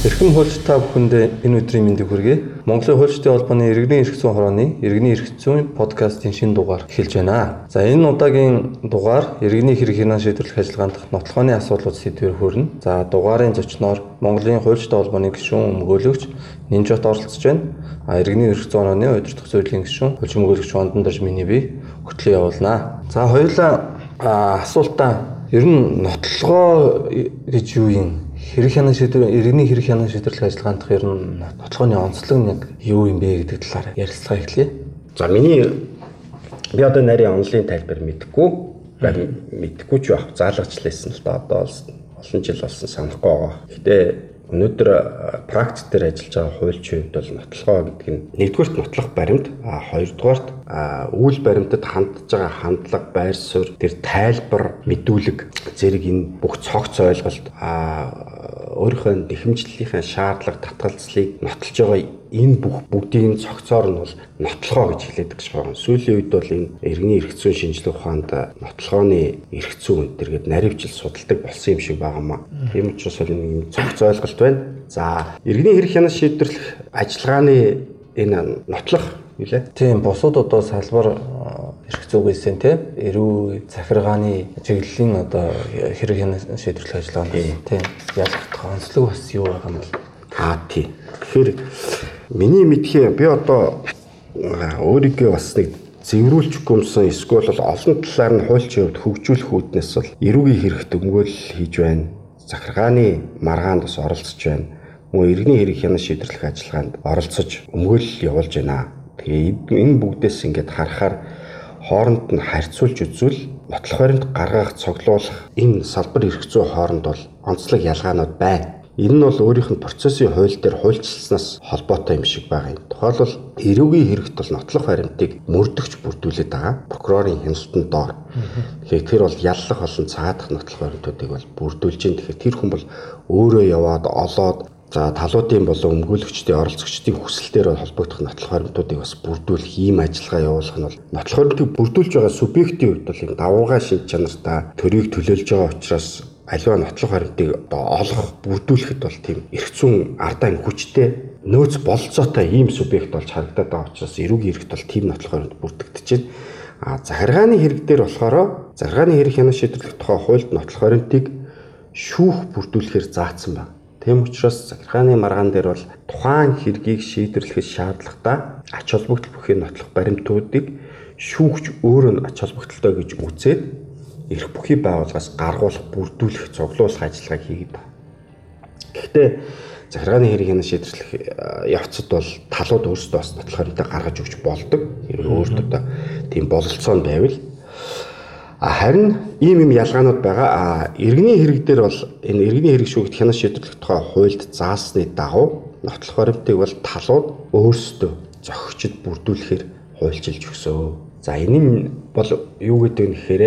Эрхэм хуульч та бүхэндээ энэ өдрийн мэндийг хүргэе. Монголын хуульчдын холбооны иргэний эрх зүйн хорооны иргэний эрх зүйн подкастын шинэ дугаар эхэлж байна. За энэ удаагийн дугаар иргэний хэрэг хянаа шийдвэрлэх ажиллагаанд нотлохооны асуудлууд сэдвээр хөрнө. За дугаарын зочноор Монголын хуульчдын холбооны гишүүн өмгөөлөгч Нинжот оролцож байна. А иргэний эрх зүйн хорооны удирдах зөвлөлийн гишүүн хөлж өмгөөлөгч Ондан Даж миний бие хөтлөө явуулнаа. За хоёулаа асуултаа ер нь нотлогоо гэж юу юм Хэрэг хянаа шийдвэр иргэний хэрэг хянаа шийдвэрлэх ажиллагаанд ер нь нотлохооны онцлог нэг юу юм бэ гэдэг талаар ярилцлага эхлэе. За миний би одоо нарийн онлын тайлбар мэдэхгүй мэдэхгүй ч байх заалгачлээсэн л да одоо олон жил болсон санахгүй байгаа. Гэтэ өнөөдөр практик дээр ажиллаж байгаа хуульчийн хувьд бол нотлохоо гэдэг нь нэгдүгürt нотлох баримт, а хоёрдугаарт үйл баримтад хандж байгаа хандлага, байр суурь, тэр тайлбар, мэдүүлэг зэрэг энэ бүх цогц ойлголт а өөрийнхөө нэхэмжлэлийнхээ шаардлага татгалзлыг нотолж байгаа энэ бүх бүгдийн цогцоор нь бол нотлохоо гэж хэлээд гэж байгаа. Сүүлийн үед бол энэ иргэний эрх зүйн шинжилгээ ухаанд нотлохооны эрх зүйн өнтер гээд наривчил судалдаг болсон юм шиг байгаамаа. Тийм учраас бол энэ цогц ойлголт байна. За иргэний эрх хянаас шийдвэрлэх ажиллагааны энэ нотлох үлээ. Тийм бусад одоо салбар эрх зүйгээсээ тийм эрүү захиргааны чиглэлийн одоо хэрэг хянаас шийдвэрлэх ажиллагаанд тийм ялгах онцлог бас юу байгаа юм бол аа тий. Тэгэхээр миний мэдхээ би одоо өөрийгөө бас нэг зэврүүлж гүмсэн эсвэл олон талаар нь хуульчийн хувьд хөгжүүлэх үүднээс бол эрүүгийн хэрэгт өмгөөл хийж байна. Захиргааны маргаанд бас оролцож байна. Мөн иргэний хэрэг хянаас шийдвэрлэх ажиллагаанд оролцож өмгөөл явуулж байна. Тэгээ энэ бүгдээс ингээд харахаар хооронд нь харьцуулж үзвэл нотлох баримт гаргах цоглуулах энэ салбар эрх зүй хооронд бол онцлог ялгаанууд байна. Энэ нь бол өөрийнх нь процессын хууль дээр хуульчилснаас холбоотой юм шиг байгаа юм. Тухайлбал эрүүгийн хэрэгт бол нотлох баримтыг мөрдөгч бүрдүүлээд байгаа. Прокурорын хяналтанд доор. Тэгэхээр тэр бол яллах болон цаадах нотлох баримтуудыг бол бүрдүүлж дээ. Тэгэхээр тэр хүн бол өөрөө яваад олоод За талуудын болон өмгөөлөгчдийн оролцогчдын хүсэлтээр холбогдох нотлох баримтуудыг бас бүрдүүлэх ийм ажиллагаа явуулах нь бол нотлох баримтыг бүрдүүлж байгаа субъектийн хувьд бол энэ давуугай шинж чанартай төрийг төлөөлж байгаа учраас аливаа нотлох баримтыг одоо олгох бүрдүүлэхэд бол тийм зүйн ардаа хүчтэй нөөц болцоотой ийм субъект болж харагдаад байгаа учраас эрүүгийн хэрэгт бол тийм нотлох баримт бүрдэгдэж байна. А захиргааны хэрэг дээр болохоор захиргааны хэрэг хянаа шийдвэрлэх тухай хуульд нотлох баримтыг шүүх бүрдүүлэхээр заасан байна Тэм учраас захиргааны маргаан дээр бол тухайн хэргийг шийдвэрлэхэд шаардлагатай ач холбогдол бүхий нотлох баримтуудыг шүүгч өөрөө нь ач холбогдолтой гэж үзээд эрх бүхий байгууллагаас гаргуулах, бүрдүүлэх, цуглуулах ажиллагааг хийгээд байна. Гэхдээ захиргааны хэрэг хянаа шийдвэрлэх явцад бол талууд өөрсдөө бас нотлох баримтаа гаргаж өгч болдог. Хэрэг өөртөө тийм бололцоо нь байвал Харин ийм юм ялгаанууд байгаа. Иргэний хэрэг дээр бол энэ иргэний хэрэг шүүгт хянаш шийдвэрлэх тухай хуульд заасны дагуу нотлох баримтыг бол талууд өөрсдөө зохицод бүрдүүлэхээр хуульчилж өгсөө. За энэ нь бол юу гэдэг нь гэхээр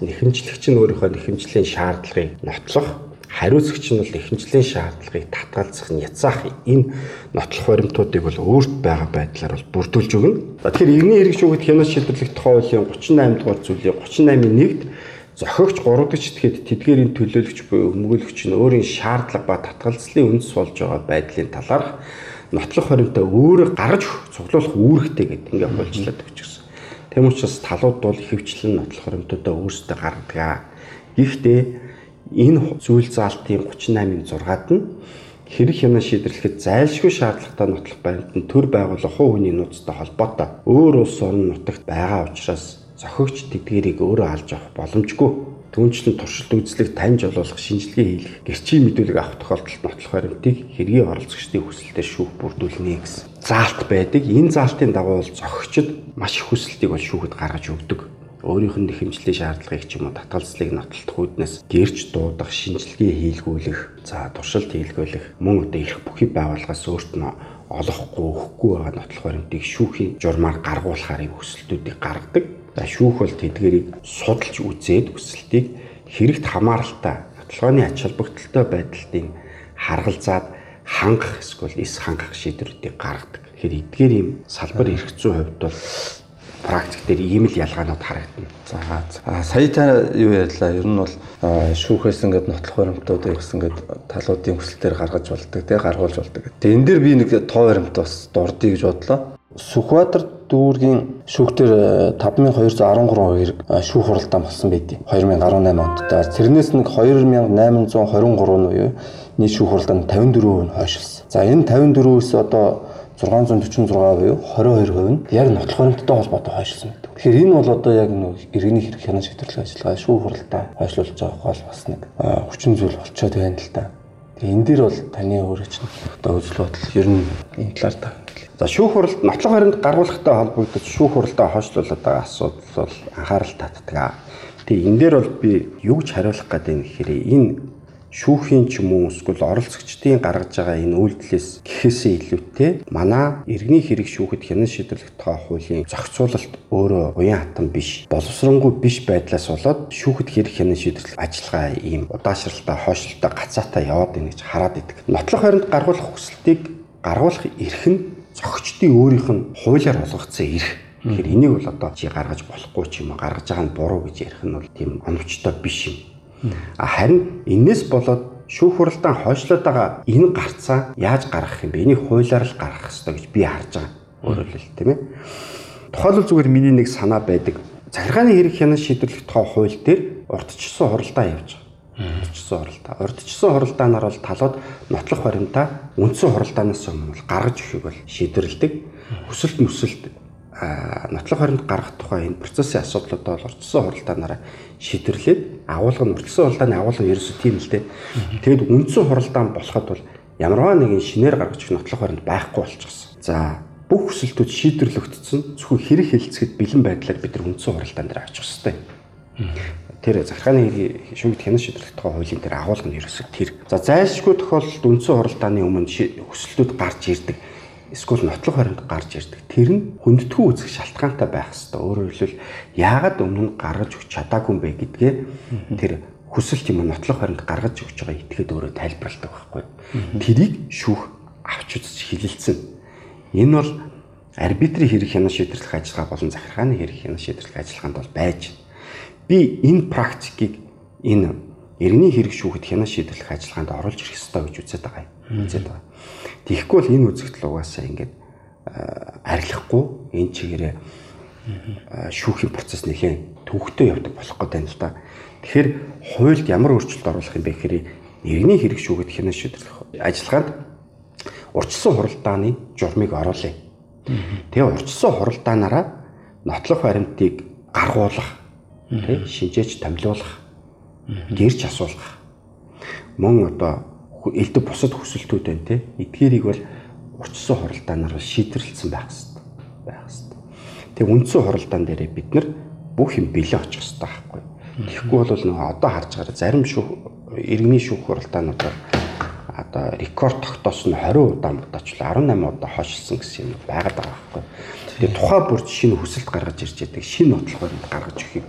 нэхэмжлэгч нь өөрийнхөө нэхэмжлийн шаардлагыг нотлох хариуцагч нь бол ихэнхлийн шаардлагыг татгалзах, няцаах энэ нотлох баримтуудыг бол өөрт байгаа байдлаар бол бүрдүүлж өгнө. Тэгэхээр иргэний хэрэг шүүгт хянаас шийдвэрлэх тухай хуулийн 38 дугаар зүйлийн 38-ийн 1-д зохиогч 3 дахь этгээд тэдгээрийн төлөөлөгч буюу өмгөөлөгч нь өөрийн шаардлага ба татгалзлын үндэс болж байгаа байдлын талаарх нотлох баримтаа өөрөө гаргаж цуглуулах үүрэгтэй гэдэг ингээд болжлаад өгчихсөн. Тэм учраас талууд бол ихэвчлэн нотлох баримтуудаа өөрсдөө гаргадаг. Гэхдээ энэ зүйл заалтын 38-ын 6-ад нь хэрэг хянаа шийдвэрлэхэд зайлшгүй шаардлагатай нотлох баримт нь төр байгуулах хувь хүний нууцтай холбоотой. Өөр улс орн нутагт байгаа учраас зохиогч тэдгэрийг өөрөө алж авах боломжгүй. Түнчлэн туршилт үзлэг таньж олуулах шинжилгээ хийх гэрчийн мэдүүлэг авах тохиолдолд нотлох баримтыг хэргийн оролцогчдын хүсэлтэд шүүх бүрдүүлнэ гэсэн. Заалт байдаг. Энэ заалтын дагуу бол зохицчд маш их хүсэлтийг бол шүүхэд гаргаж өгдөг өөрийнх нь хэмжлэлийн шаардлагыг ч юм уу татгалзлыг нотолдох үүднээс гэрч дуудах, шинжилгээ хийлгүүлэх, за туршилт хийлгүүлэх, мөн одоо эрх бүхий байгууллагаас өөрт нь олохгүй, өгөхгүй байгаа нотлох баримтыг шүүхийн журмаар гаргуулахаар өсөлтүүдийг гаргадаг. За шүүх бол тэдгэрийг судалж үзээд өсөлтийг хэрэгт хамааралтай нотлохооны ач холбогдолтой байдлын харгалзаад хангах эсвэл эс хангах шийдвэрүүдийг гаргадаг. Тэгэхээр эдгээр ийм салбар эрх зүйн хувьд бол практик дээр ийм л ялгаанууд харагдана. За сая та юу ярьлаа? Ер нь бол шүүхээс ингээд нотлох баримтуудыг бас ингээд талуудын хүсэлтээр гаргаж болдог, тий гаргуулж болдог. Тэгээ энэ дээр би нэг тоо баримт бас дурдъя гэж бодлоо. Сүхбаатар дүүргийн шүүхтэр 5213 шүүх хуралдаан болсон байдیں۔ 2018 онд. Тэрнээс нэг 2823 нь буюу нийт шүүх хуралдаан 54% нь хойшилсан. За энэ 54%-өөс одоо 646 буюу 22% нь яг нотлох баримттай холбоотой хойшлсон гэдэг. Тэгэхээр энэ бол одоо яг нэг иргэний хэрэг хянаа шийдвэрлэх ажиллагаа шүү хуралдаа хойшлуулж байгаа гол бас нэг хүчин зүйл болчиход байна л да. Тэгээ энэ дээр бол таны өөрөө чинь одоо үзэл бодол ер нь энэ талаар та. За шүүх хуралд нотлох баримт гаргуулахтай холбогдож шүүх хуралдаа хойшлуулаад байгаа асуудал бол анхаарал татдаг. Тэгээ энэ дээр бол би юу гэж хариулах гэдэг юм гэхээр энэ шүүхийн ч юм уу эсвэл оролцогчдын гаргаж байгаа энэ үйлдэлээс гэхээсээ илүүтэй манай иргэний хэрэг шүүхэд хянан шийдвэрлэх тухай хуулийн зохицуулалт өөрөө уян хатан биш боловсронгуй биш байдлаас болоод шүүхэд хэрэг хянан шийдвэрлэх ажиллагаа ийм удаашралтай хойшлолтой гацаатай яваад байна гэж хараад идэг. Нотлох харинд гаргуулах хүсэлтийг гаргуулах эрх нь зохицчдын өөрийнх нь хуулиар олгогдсон эрх. Тэгэхээр энийг бол одоо чи гаргаж болохгүй ч юм уу гаргаж байгаа нь буруу гэж ярих нь бол тийм оновчтой биш юм Харин энэс болоод шүүх хуралдаан хойшлоод байгаа энэ гарцаа яаж гаргах юм бэ? Энийг хуулиар л гаргах хэрэгтэй гэж би харж байгаа. Өөрөөр хэлбэл тийм ээ. Тухайлбал зүгээр миний нэг санаа байдаг. Захиргааны хэрэг хянан шийдвэрлэх тухай хууль дээр урдчилсан хуралдаан явж байгаа. Урдчилсан хуралдаа. Урдчилсан хуралдаанаар бол талууд нотлох баримтаа үндсэн хуралдаанаас өмнө гаргаж өгөхийг бол шийдвэрлэдэг. Хүсэлт мүсэлт нотлох баримт гаргах тухай энэ процессын асуудлуудаа бол урдчилсан хуралдаанаараа шийдвэрлээд агуулга нь уртсан хуралдааны агуулга ерөөсөө тийм л дээ. Тэгэд үндсэн хуралдаан болоход бол ямарваа нэгэн шинээр гаргаж өгөх нотлох баримт байхгүй болчихсон. За бүх хүсэлтүүд шийдвэрлэгдсэн зөвхөн хэрэг хэлцэхэд бэлэн байдлаар бид нар үндсэн хуралдаан дээр авчих хэвээр. Тэр захиргааны шүүгд хянан шийдвэрлэх тухай хуулийн дээр агуулга нь ерөөсөө тэр. За зайлшгүй тохиолдолд үндсэн хуралдааны өмнө хүсэлтүүд гарч ирдэг эсвэл нотлох баримт гарч ирдэг. Тэр нь хүндэтгүү үзэх шалтгаантай байх хэвээр. Өөрөөр хэлбэл яагаад өмнө нь гаргаж өгч чадаагүй юм бэ гэдгээ тэр хүсэлт юм нотлох баримт гаргаж өгч байгаа итгээд өөрөө тайлбарладаг байхгүй. Тэрийг шүүх авч үзэж хилэлцэн. Энэ бол арбитрийн хэрэг хянан шийдвэрлэх ажиллагаа болон захиргааны хэрэг хянан шийдвэрлэх ажиллагаанд бол байж. Би энэ практикийг энэ иргэний хэрэг шүүхэд хянан шийдвэрлэх ажиллагаанд оруулж ирэх ёстой гэж үзээд байгаа юм. Үзээд байгаа. Тэгэхгүй бол энэ үзэгдэл угаасаа ингээд арилахгүй энэ чигээрээ шүүхийн процесс нэхээ төвхтөө явдаг болох гэдэг юм л да. Тэгэхээр хуульд ямар өөрчлөлт оруулах юм бэ гэхээр иргэний хэрэг шүүхэд хянан шийдвэрлэх ажиллагаанд урьдчилсан хуралдааны журмыг оруулъя. Тэгээ урьдчилсан хуралдаанаараа нотлох баримтыг гаргуулах, шинжээч томилуулах, гэрч асуулгах. Мөн одоо элдв бусад хүсэлтүүд байна те. Эдгээрийг бол урчсан хуралдаанаар шийдвэрлсэн байх хэрэгтэй. байх хэрэгтэй. Тэгээ үндсэн хуралдаан дээрээ бид нар бүх юм бэлэн очих хэрэгтэй байхгүй. Тэгэхгүй бол нөгөө одоо харж байгаа зарим шүүх иргэний шүүх хуралдаануудаар одоо рекорд тогтоосон 20 удаа модочлоо 18 удаа хойшилсан гэсэн юм байгаад байгаа байхгүй. Тэгээ тухай бүр шинэ хүсэлт гаргаж ирж яадаг шинэ нотлох баримт гаргаж өгөхийг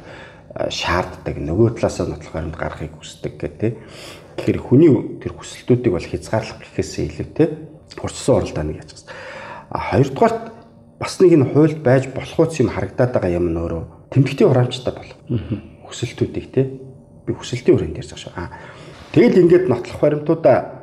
шаарддаг нөгөө талаасаа нотлох баримт гаргахыг хүсдэг гэдэг. Тэгэхээр хүний тэр хүсэлтүүдийг бол хязгаарлах гэхээсээ илүүтэй урьдчилан оролдоо нэг гэсэн. А хоёрдугаарт бас нэг энэ хуульд байж болох үс юм харагдаад байгаа юм нөөрөө тэмдэгтийн хураамжтай бол. Хүсэлтүүдийг те би хүсэлтийн хүрээнд ярьж байгаа шүү. А тэгэл ингээд нотлох баримтуудаа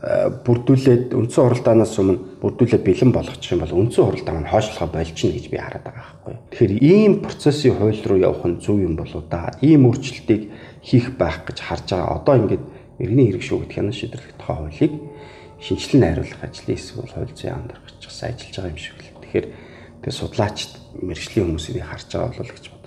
бүрдүүлээд үндсэн хуралдаанаас өмнө бүрдүүлээд бэлэн болгочих юм бол үндсэн хуралдаан маань хойшлохоо болчихно гэж би хараад байгаа байхгүй. Тэгэхээр ийм процессын хууль руу явах нь зөв юм болоо да. Ийм өөрчлөлтийг хийх байх гэж харж байгаа. Одоо ингээд иргэний хэрэг шүү гэх хянан шийдвэрлэх тухай хуулийг шинжилэн найруулах ажлын эсвэл хууль зүйн бас ажиллаж байгаа юм шиг л. Тэгэхээр тэгээ судлаачд мэрэгжлийн хүмүүсийг харж байгаа бол гэж.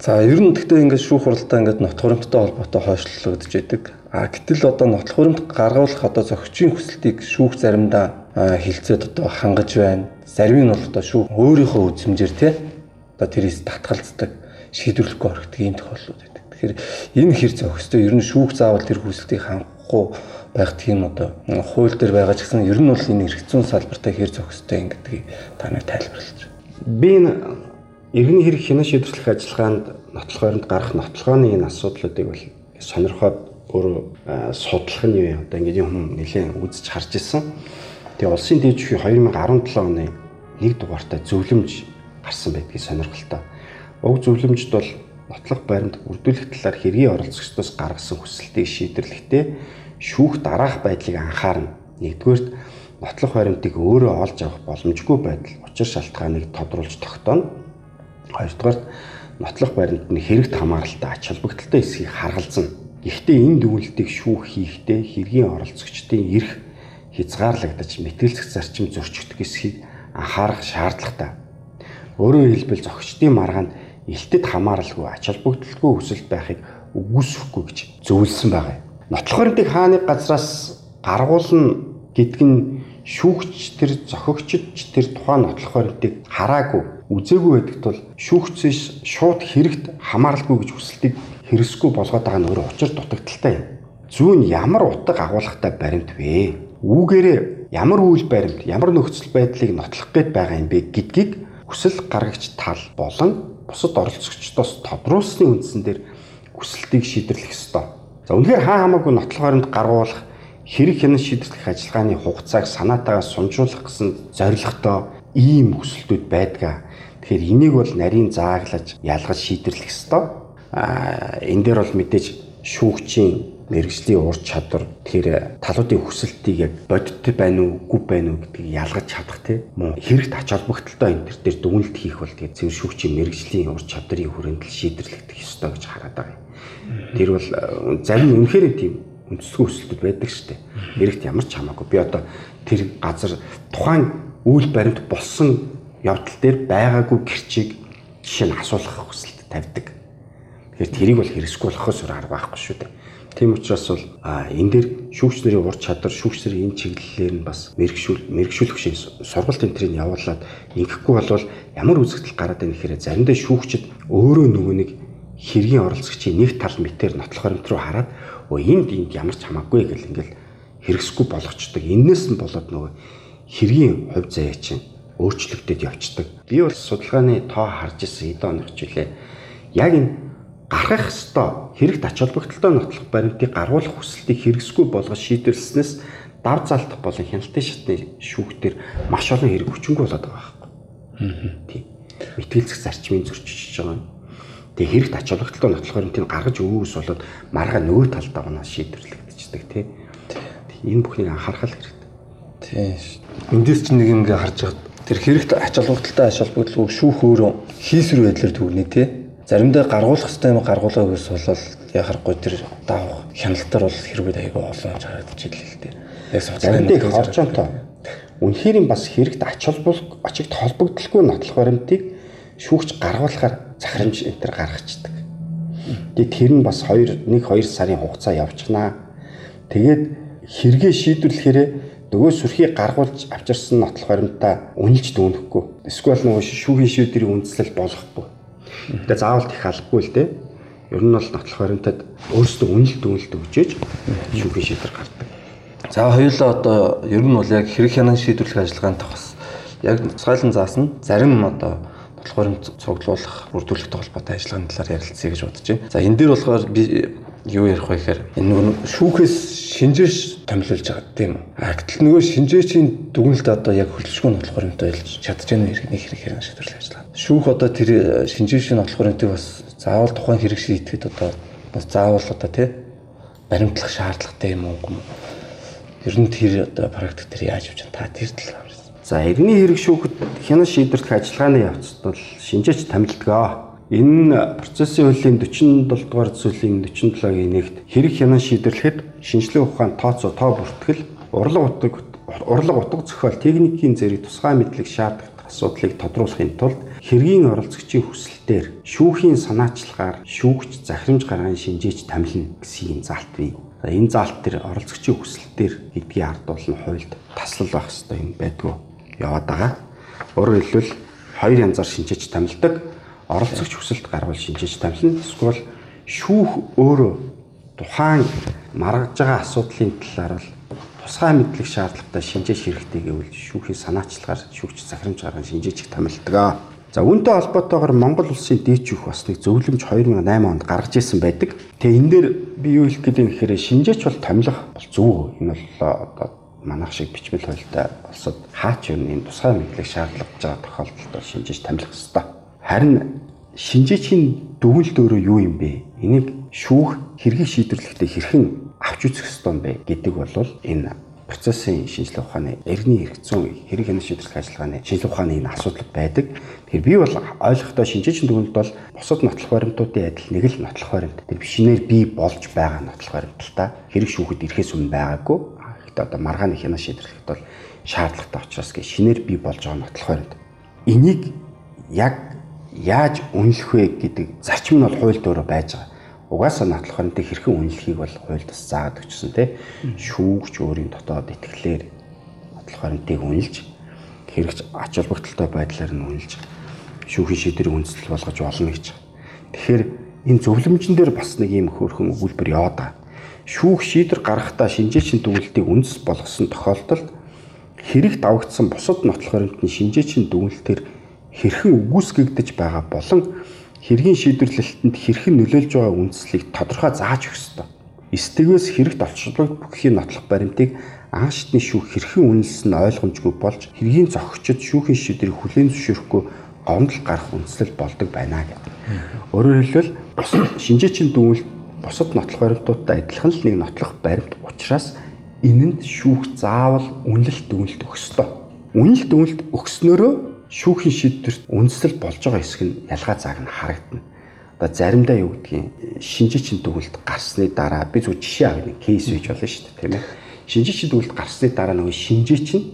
За ер нь гэхдээ ингээд шүүх хуралдаа ингээд нот хуримттай холбоотой хойшлуулагдж байдаг. А гэтэл одоо нот хуримт гаргуулах одоо зохицын хүсэлтийг шүүх заримдаа хилцээд одоо хангаж байна. Зарим нь бол одоо шүүх өөрийнхөө үзмжээр те одоо тэрээс татгалздаг шийдвэрлэхгүй орхидог ийм тохиолдлууд Тэгэхээр энэ хэр зохистой ер нь шүүх заавал тэр хүсэлтийг хангахгүй байх тийм одоо хууль дээр байгаа ч гэсэн ер нь бол энэ хэрэгцүүн салбартай хэр зохистой юм гэдгийг та нар тайлбарлаж байна. Би энэ иргэний хэрэг хянаа шийдвэрлэх ажиллагаанд нотлох баримт гарах нотлохооны энэ асуудлуудыг бол сонирхоод өөрөө судлах нь юу одоо ингээд юм нэлээд үзэж харж ирсэн. Тэгээ улсын дэд жүхий 2017 оны нэг дугаартай зөвлөмж гарсан байдгийг сонирхолтой. Уг зөвлөмжд бол нотлох баримт бүрдүүлэх талаар хэргийн оролцогчдоос гаргасан хүсэлтийг шийдэрлэхдээ шүүх дараах байдлыг анхаарна. Нэгдүгээрт нотлох баримтыг өөрөө олж авах боломжгүй байдал учир шалтгааныг тодруулж тогтооно. Хоёрдугаарт нотлох баримт нь хэрэгт хамааралтай ач холбогдолтой эсхийг харгалзана. Гэхдээ энэ дүгнэлтийг шүүх хийхдээ хэргийн оролцогчдын эрх хязгаарлагдаж мэтгэлцэх зарчим зөрчигдөх эсхийг анхаарах шаардлагатай. Өөрөөр хэлбэл зохицтын маргаанд элтэд хамааралгүй ач холбогдолгүй хүсэлт байхыг үгүйсэхгүй гэж зөвлөсөн байгаа юм. Нотлох баримтыг хааны газраас гаргуулна гэдг нь шүүгч тэр зохиогчд тэр тухайн нотлох баримтыг хараагүй үзээгүй байдаг тул шүүгчээс шууд хэрэгт хамааралгүй гэж хүсэлтийг хэрэгсгүй болгоод байгаа нь өөрөө учир дутагдaltaй юм. Зүүн ямар утга агуулгатай баримт вэ? Үүгээрээ ямар үйл баримт, ямар нөхцөл байдлыг нотлох гээд байгаа юм бэ гэдгийг хүсэл гаргагч тал болон бусад оролцогчдоос тодруулсны үндсэн дээр хүсэлтийг шийдэрлэх ёстой. За үнэхээр хаа хамаагүй нотлох баримт гаргуулах хэрэг хянан шийдэрлэх ажиллагааны хугацааг санаатаагаа сунжуулах гэсэн зорилготой ийм хүсэлтүүд байдгаа. Тэгэхээр энийг бол нарийн зааглаж ялгаж шийдэрлэх ёстой. Аа энэ дээр бол мэдээж шүүгчийн мэрэгжлийн ур чадвар тэр талуудын хүсэлтийг яг бодит байна уу, үгүй байна уу гэдгийг ялгаж чадах тийм мөн хэрэгт ач холбогдолтой энэ төр дээр дүгнэлт хийх бол тэгээд зөв шүүгчийн мэрэгжлийн ур чадрын хүрээнд л шийдэрлэгдэх ёстой гэж хараад байгаа юм. Тэр бол зарим үнэхээр тийм үндэсгүй хүсэлтүүд байдаг дээ. Хэрэгт ямар ч хамаагүй би одоо тэр газар тухайн үйл баримт болсон явдал дээр байгаагүй гэрчийг жишээ нь асуулгах хүсэлт тавьдаг. Тэгэхээр тэрийг бол хэрэгсгүй болохоос өөр арга байхгүй шүү дээ. Тийм учраас бол энэ дээр шүүгч нарын ур чадвар, шүүгч нарын энэ чиглэлээр нь бас мэрэгшүүл, мэрэгшүүлэх шиг сургалт энтрийг явуулаад ингэхгүй болвол ямар үзэгдэл гараад байна гэхээр заримдаа шүүгчд өөрөө нөгөө нэг хэргийн оролцогчийн нэг тал мэтэр нотлох баримт руу хараад өө энд энд ямар ч хамаагүй гэл ингээл хэрэгсгүй болгочдөг. Эннээс нь болоод нөгөө хэргийн хувь заяа чинь өөрчлөгдөд явцдаг. Би бол судалгааны тоо харж ирсэн эдэн оных жилээ. Яг энэ гарах ёстой хэрэгт ач холбогдолтой нотлох баримтыг гаргуулах хүсэлтийг хэрэгсгүй болгож шийдвэрлснээс дар залтах болон хяналтын шатны шүүхтэр маш олон хэрэг хүчингүй болоод байгаа байхгүй. Тийм. Мэтгэлцэх зарчмын зөрчиж байгаа юм. Тэгээ хэрэгт ач холбогдолтой нотлох баримтыг гаргаж өгөөс болоод маргаа нөгөө талдаа гоноо шийдвэрлэгдчихдэг тийм. Энэ бүхнийг анхаарах хэрэгтэй. Тийм. Эндээс чинь нэг юм ингээ харж байгаа. Тэр хэрэгт ач холбогдолтой ач холбогдол шүүх өөрөө хийсвэр байдлаар дүгнэ тий. Заримдаа гаргуулах хэрэгтэй юм гаргуулаагүйс болол яхахгүй тэр даах хяналтаар бол хэрвээ айгүй олон харагдаж ирлээ л дээ. Яг судалгааны харж онтой. Үнэхээр юм бас хэрэгт ач холбогдол ачигт холбогдлогүй нотлох баримтыг шүүгч гаргуулахаар захирамж энэ төр гаргацдаг. Тэгээ тэр нь бас 2 1 2 сарын хугацаа явчихнаа. Тэгээд хэрэгээ шийдвэрлэхээр нөгөө сүрхийг гаргуулж авчирсан нотлох баримтаа үнэлж дүүнэхгүй. Эсвэл нөгөө шүүхийн шийдвэрийг үндэслэл болгохгүй. Тэгээ заавал их албагүй л дээ. Ер нь бол нотлох баримтад өөрсдөө үнэлт дүнэлт өгчээж шүүхийн шийдвэр гаргадаг. За хоёулаа одоо ер нь бол яг хэрэг хянан шийдвэрлэх ажиллагаанд бас яг цайлан заасан зарим одоо нотлох баримт цуглуулах, бүрдүүлэхтэй холбоотой ажиллагааны талаар ярилцъя гэж бодож байна. За энэ дээр болохоор би юу ярих вэ гэхээр энэ нөгөө шүүхээс шинжээш томилуулж байгаа тийм үү. А гэтэл нөгөө шинжээчийн дүгнэлт одоо яг хөлшгүй нотлох баримттай байлж чадчихна уу нэг хэрэг хэрэг шийдвэрлэх ажиллагаа. Шүүх одоо тэр э, шинжээчийн нотлох баримтыг бас заавал тухайн хэрэг шийдэхэд одоо бас заавал одоо тий баримтлах шаардлагатай юм уу? Ер нь тэр одоо практик дээр яаж явж байгаа та тэр тал За иргэний хэрэг шүүхэд хянан шийдвэрлэх ажиллагааны явцад бол шинжээч томилдог. Энэ процессын хуулийн 47 дугаар зүйлийн 47-гийн нэгт хэрэг хянан шийдвэрлэхэд шинжилгээ ухаан тооцоо тоо бүртгэл урлаг утга урлаг утга зохиол техникийн зэрэг тусгай мэдлэг шаарддаг асуудлыг тодруулахын тулд хэргийн оролцогчийн хүсэлтээр шүүхийн санаачлагаар шүүгч захирамж гарган шинжээч томилно гэсэн заалт бий. Энэ заалт төр оролцогчийн хүсэлтээр гэдгийг ардуулна хуульд таслал байх ёстой юм байдгүй яваад байгаа. Өөрөөр хэлбэл хоёр янзаар шинжээч томилдог оролцогч хүсэлт гарвал шинжиж тавилна. Эсвэл шүүх өөрөө тухайн маргаж байгаа асуудлын талаар л тусгай мэдлэг шаардлагатай шинжээж хэрэгтэй гэвэл шүүхийн санаачлагаар шүүгч захирамж гарган шинжээчих томилдог. За үүнтэй холбоотойгоор Монгол улсын дээд шүүх бас нэг зөвлөмж 2008 онд гаргаж ирсэн байдаг. Тэгээ энэ дээр би юу хэлэх гээд юм гэхээр шинжээч бол томилох бол зөв. Энэ бол одоо манайх шиг бичмэл хуультай улсад хаач юу энэ тусгай мэдлэг шаардлагаж байгаа тохиолдолд шинжиж тамилах ёстой. Харин шинжээчийн дүгнэлт өөрөө юу юм бэ? Энийг шүүх хэргийг шийдвэрлэхдээ хэрхэн авч үзэх ёстой юм бэ гэдэг бол энэ процессын шинжилгээ ухааны эргний эрх зүйн хэрэг хянах шийдвэрлэх ажиллагааны шинжилгээ ухааны энэ асуудал байдаг. Тэгэхээр би бол ойлгохдоо шинжээчийн дүгнэлт бол бусад нотлох баримтуудын адил нэг л нотлох баримт. Тэр бишнээр бий болж байгаа нотлох баримталтай хэрэг шүүхэд ирэхээс өмнө байгаагүй. Гэхдээ одоо маргааны хянах шийдвэрлэхэд бол шаардлагатай учраас гэ шинээр бий болж байгаа нотлох баримт. Энийг яг яаж үнэлэх вэ гэдэг зарчим нь бол хуульд өөрөө байж байгаа угаасаа нотлох баримтыг хэрхэн үнэлэхийг бол хуульд бас заагаад өгсөн тийм шүүгч өөрийн дотоод итгэлээр нотлох баримтыг үнэлж хэрэгч ач холбогдолтой байдлаар нь үнэлж шүүхийн шийдвэрийг үндэслэл болгож болно гэж. Тэгэхээр энэ зөвлөмжн дээр бас нэг юм хөөрхөн өгүүлбэр яваад байгаа. Шүүх шийдвэр гаргахдаа шинжээчийн дүгнэлтийг үндэс болгосон тохиолдолд хэрэгт авагдсан бусад нотлох баримтны шинжээчийн дүгнэлтээр хэрхэн үгүйсгэгдэж байгаа болон хэргийн шийдвэрлэлтэнд хэрхэн нөлөөлж байгаа үндслийг тодорхой зааж өгөх ёстой. Стегээс хэрэгт олчлог бүххийн нотлох баримтыг анх шатны шүүх хэрхэн үнэлсэн нь ойлгомжгүй болж хэргийн зохицод шүүхийн шийдвэрийг хүлээн зөвшөөрөхгүй гомдол гарах үндслэл болдог байна гэдэг. Өөрөөр хэлбэл шинжээчийн дүгнэлт бусад нотлох баримтуудтай адилхан л нэг нотлох баримт учраас энэнд шүүх заавал үнэлэлт дүгнэлт ёстой. Үнэлэлт дүгнэлт өгснөөрөө шүүхийн шийдвэрт үндэслэл болж байгаа хэсэг нь ялгаа зааг нь харагдана. Одоо заримдаа юу гэдгийг шинжээчийн төгөлд гарсны дараа би зөв жишээ авъя нэг кейс хийж болно шүү дээ тийм ээ. Шинжээчийн төгөлд гарсны дараа нөгөө шинжээч нь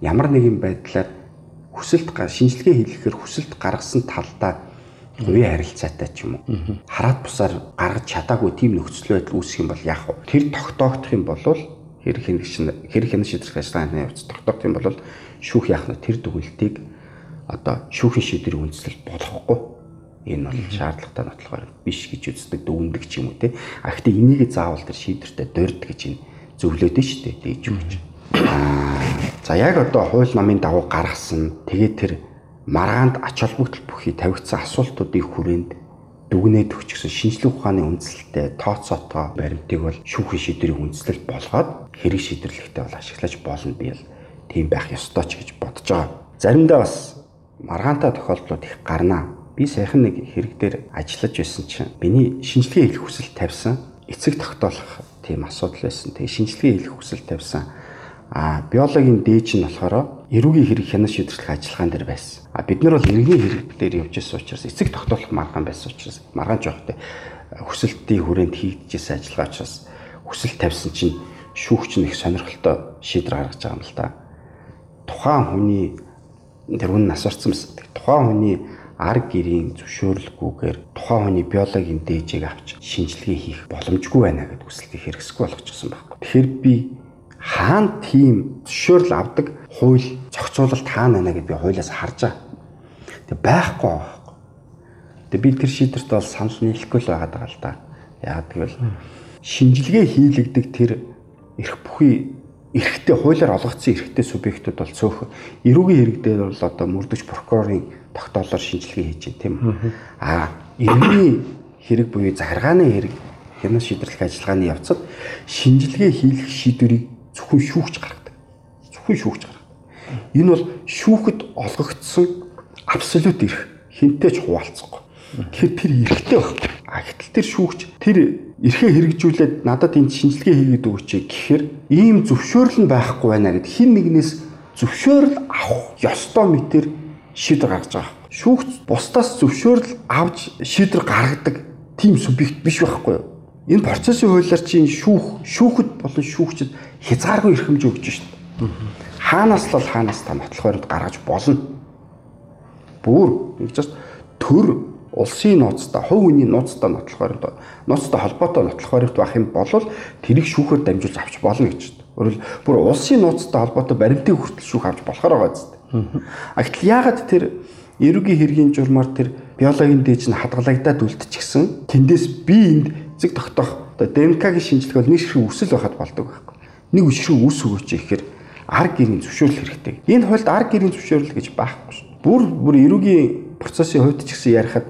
ямар нэгэн байдлаар хүсэлт шинжилгээ хийхээр хүсэлт гаргасан талдаа хувийн харилцаатай ч юм уу хараад бусаар гаргаж чадаагүй тийм нөхцөл байдал үүсэх юм бол яах вэ? Тэр тогтоогдох юм бол хэрэг хянагч хэрэг хянах шийдвэр ажиллагааны явц тогтоогдох юм бол шүүх яах нь тэр дүгнэлтийг одоо шүүхийн шийдвэрийг үндэслэл болохгүй энэ бол шаардлагатай нотлохоор биш гэж үздэг дүгндэг ч юм уу те. А гэхдээ энийг заавал тэр шийдвэртэй дурд гэж энэ зөвлөд нь шүү дээ дээж өгч. За яг одоо хууль намын дагуу гаргасан тэгээд тэр маргаанд ач холбогдол бүхий тавигдсан асуултуудыг хүрээнд дүгнээд өгчихсөн шинжлэх ухааны үндсэлтэй тооцоотоо баримтыг бол шүүхийн шийдвэрийг үндэслэл болгоод хэрэг шийдвэрлэхдээ бол ашиглаж болно би л тийм байх ёстой ч гэж бодож байгаа. Заримдаа бас маргаантай тохиолдлууд их гарнаа. Би сайхан нэг хэрэг дээр ажиллаж байсан чинь миний шинжилгээ хийх хүсэл тавьсан эцэг тогтоолох тийм асуудал байсан. Тэгээ шинжилгээ хийх хүсэл тавьсан. А биологийн дээж нь болохоор эрүүгийн хэрэг хянах шийдвэрлэх ажиллагаан дээр байсан. А бид нар бол иргэний хэрэг дээр явж байсан учраас эцэг тогтоолох маргаан байсан учраас маргаан жоохтой хүсэлтийн хүрээнд хийгдэжсэн ажиллагаа учраас хүсэл тавьсан чинь шүүгч нь их сонирхолтой шийдвэр гаргаж байгаа юм л да. Тухайн хүний тэр хүн нас орсон байсан. Тухайн хүний ар гэрийн зөвшөөрлгүйгээр тухайн хүний биологийн дээжийг авч шинжилгээ хийх боломжгүй байна гэдэг хүсэлтийг хэрэгсэхгүй болгочихсон байхгүй. Тэгэхээр би хаана тийм зөвшөөрөл авдаг хууль зохицуулалт хаана байна гэдээ би хуулиас харж байгаа. Тэг байхгүй байхгүй. Тэг би тэр шийдвэрт бол санал нийлэхгүй л байгаа л да. Яагаад гэвэл шинжилгээ хийлэгдэг тэр эрх бүхий эрхтэй хуулиар олгогдсон эрхтэй субъектууд бол цөөхөн эрүүгийн хэрэг дээр бол одоо мөрдөгч прокурорын тогтоолоор шинжилгээ хийж байна тийм а эрүүгийн хэрэг буюу захиргааны хэрэг хянах шийдвэрлэх ажиллагааны явцад шинжилгээ хийх шийдвэрийг зөвхөн шүүгч гаргадаг. Зөвхөн шүүгч гаргадаг. Энэ бол шүүхэд олгогдсон абсолют эрх хинтээ ч хуваалцахгүй. Тэгэхээр тэр эрхтэй байхгүй а гэтэл тэр шүүгч тэр эрхээ хэрэгжүүлээд надад энэ шинжилгээ хийгээд өгөөч гэхээр ийм зөвшөөрөл нь байхгүй байна гэд хин нэгнээс зөвшөөрөл авах ёстой мэтэр шийдвэр гаргаж байгаа. Шүүгч бусдаас зөвшөөрөл авч шийдвэр гаргадаг тийм субъект биш байхгүй юу? Энэ процессын хуулиар чинь шүүх шүүхэд болон шүүгчд хязгааргүй эрхэмж өгч шít. Хаанаас л хаанаас та нотлох баримт гаргаж болно. Нэг ч төр улсын нууцтай, хувь хүний нууцтай нотлох баримт, нууцтай холбоотой нотлох баримт байх юм бол тэрийг шүүхээр дамжуулж авч болно гэж байна. Өөрөөр бүр улсын нууцтай холбоотой баримтыг хүртэл шүүх авч болохоор байгаа зү. А гэтэл яагаад тэр эрүүгийн хэргийн журмаар тэр биологийн дээж нь хадгалагдаад үлдчихсэн. Тэндээс би энд зэг тогтоох одоо ДНК-гийн шинжилгээ бол нэг ширхэг үсэл байхад болдог байхгүй. Нэг өшрөг үс өгөөч гэхээр ар гэрийн зөвшөөрөл хэрэгтэй. Энэ хуульд ар гэрийн зөвшөөрөл гэж байхгүй шүү. Бүр бүр эрүүгийн процессын хувьд ч гэсэн ярихад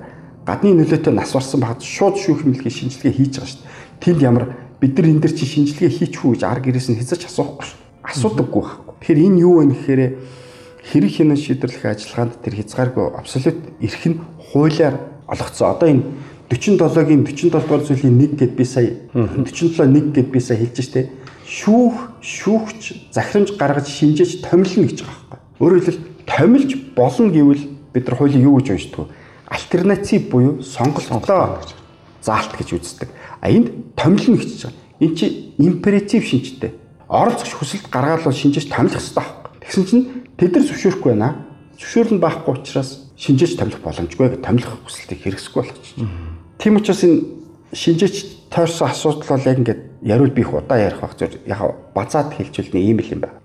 гадны нөлөөтэй нас барсан багт шууд шүүх хэмнэлгийн шинжилгээ хийж байгаа шүү дээ. Тэнд ямар бид нар энэ дэр чи шинжилгээ хийчихүү гэж ар гэрээс нь хэзээ ч асуухгүй шүү. асуудаггүй байхгүй. Тэгэхээр энэ юу вэ гэхээр хэрэг хянан шийдвэрлэх ажиллагаанд тэр хязгааргүй абсолют эрх нь хуулиар олгоцсон. Одоо энэ 47-гийн 47 дугаар зүйлийн 1 гэд би сая 47 1 гэд би сая хэлж штэ. Шүүх, шүүгч захирамж гаргаж шинжээж томилно гэж байгаа байхгүй. Өөрөөр хэлбэл томилж болно гэвэл бид нар хуулийн юу гэж уншдаг вэ? Альтернатив буюу сонголтоо заалт гэж үздэг. А энд томилно гэж байгаа. Эн чи императив шинжтэй. Оролцогч хүсэлт гаргаал бол шинжээж томилох хэрэгтэй байхгүй. Тэгсэн чинь тэд нар зөвшөөрөхгүй байна. Зөвшөөрөл байхгүй учраас шинжээж томилох боломжгүй гэж томилох хүсэлтийг хэрэгсэхгүй болгочих. Тийм учраас энэ шинжээч тойрсон асуудал бол яг ингээд яриул би их удаа ярих байх зөв яг базаад хэлжүүлнэ ийм л юм байна.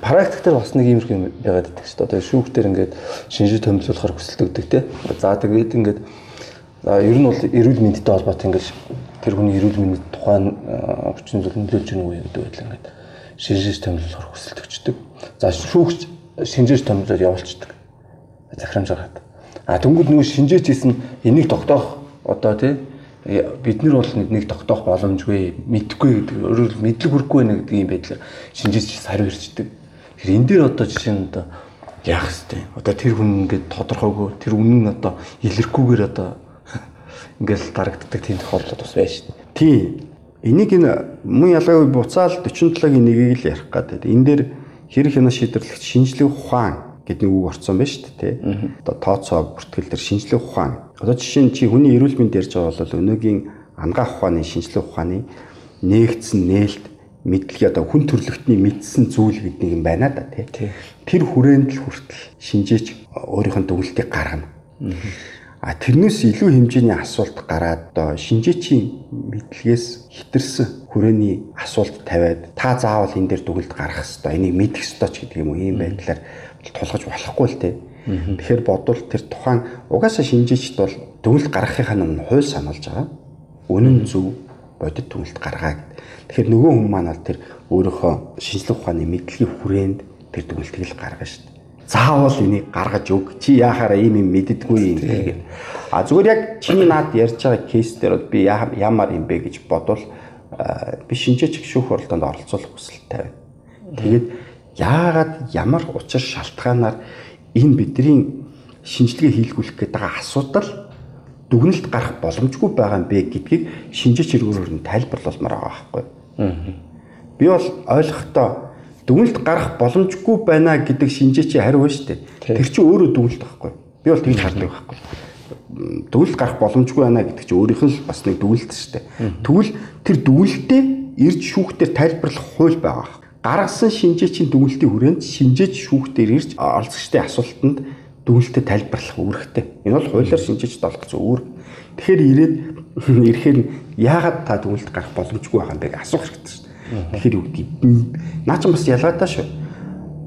Практик дээр бас нэг иймэрхүү юм байгаад байдаг шүү дээ. Одоо шүүхтэр ингээд шинжээ томилуулахар хүсэлтэгдэг те. За тэгээд ингээд ер нь бол эрүүл мэндтэй холбоотой ингээд тэр хүний эрүүл мэндийн тухайн хүчин зүйл нөлөөлж гэнэ үү гэдэг байдлаа ингээд шинжээж томилуулахар хүсэлтэгчдэг. За шүүгч шинжээж томилоод явуулцдаг. Захирамж гаргаад. А тэнгууд нөгөө шинжээж исэн энийг тогтоох одоо тий бид нар бол нэг тогтоох боломжгүй мэдхгүй гэдэг өөрөөр мэдлэг хүрхгүй байна гэдэг юм байдлаар шинжээч сар ирчдэг. Тэгэхээр энэ дээр одоо жишээ нь одоо яах вэ? Одоо тэр хүн ингээд тодорхойгүй тэр үнэн нь одоо илэрхгүйгээр одоо ингээд дарагддаг тийм тохиолдол бас байна шүү дээ. Тий. Энийг энэ мөн ялгаагүй буцаал 47-гийн нэгийг л ярих гэдэг. Энэ дээр хэрэг хянаа шийдвэрлэгч шинжлэх ухаан гэдэг үг орцсон байна шүү дээ. Одоо тооцоо бүртгэл дээр шинжлэх ухаан Одоо жишээ нь чи хүний эрүүл мэнд ярьж байгаа бол өнөөгийн ангаах ухааны шинжилгээ ухааны нээгдсэн нээлт мэдлэг одоо хүн төрлөختний мэдсэн зүйл гэдэг юм байна да тий. Тэр хүрээнд л хүртэл шинжээч өөрийнх нь дүгнэлтийг гаргана. А тэрнээс илүү хэмжээний асуулт гараад одоо шинжээчийн мэдлэгээс хитэрсэн хүрээний асуулт тавиад та заавал энэ дээр дүгнэлт гаргах хэрэгтэй. Энийг мэдэх хэрэгтэй ч гэдэг юм уу ийм байдлаар тулгаж болохгүй л тий. Тэгэхээр бодвол тэр тухайн угаасаа шинжээчд бол дүгнэлт гаргахынхаа өмнө хууль сануулж байгаа. Үнэн зөв бодит дүгнэлт гаргаа гэд. Тэгэхээр нөгөө хүн маань бол тэр өөрийнхөө шинжлэх ухааны мэдлэгийн хүрээнд тэр дүгнэлтийг л гаргана шүү дээ. Заавал энийг гаргаж өг. Чи яахаараа ийм юм мэддэггүй юм гэдэг. А зүгээр яг чиний наад ярьж байгаа кейс дээр бол би ямар юм бэ гэж бодвол би шинжээч шүүх оролдоонд оролцуулах хүсэл тавина. Тэгээд яагаад ямар учир шалтгаанаар энэ бидний шинжилгээ хийлгүүлэх гэдэг асуудал дүгнэлт гарах боломжгүй байгаа юм бэ гэдгийг шинжээч хэрэгөөр нь тайлбарлалмаар байгаа байхгүй. Би бол ойлгохдоо дүгнэлт гарах боломжгүй байна гэдэг шинжээчийн хариу шүү дээ. Тэр чинь өөрөө дүгнэлт байхгүй. Би бол тэгж хардаг байхгүй. Дүгнэлт гарах боломжгүй байна гэдэг чинь өөрийнх нь бас нэг дүгнэлт шүү дээ. Тэгвэл тэр дүгнэлтээ ирж шүүхтэр тайлбарлах хууль байгаа гаргасан шинжээчийн дүгнэлтийн хүрээнд шинжээч шүүхтэр ирж оролцогчдын асуултанд дүгнэлтэд тайлбарлах үүрэгтэй. Энэ бол хуулиар шинжээчд олгоцсон үүрэг. Тэгэхээр ирээд ирэхээр яагаад та дүгнэлт гарах боломжгүй байгаа юм бэ асуух хэрэгтэй шүү дээ. Тэгэхээр юу гэдэг наа ч бас ялгаатай шүү.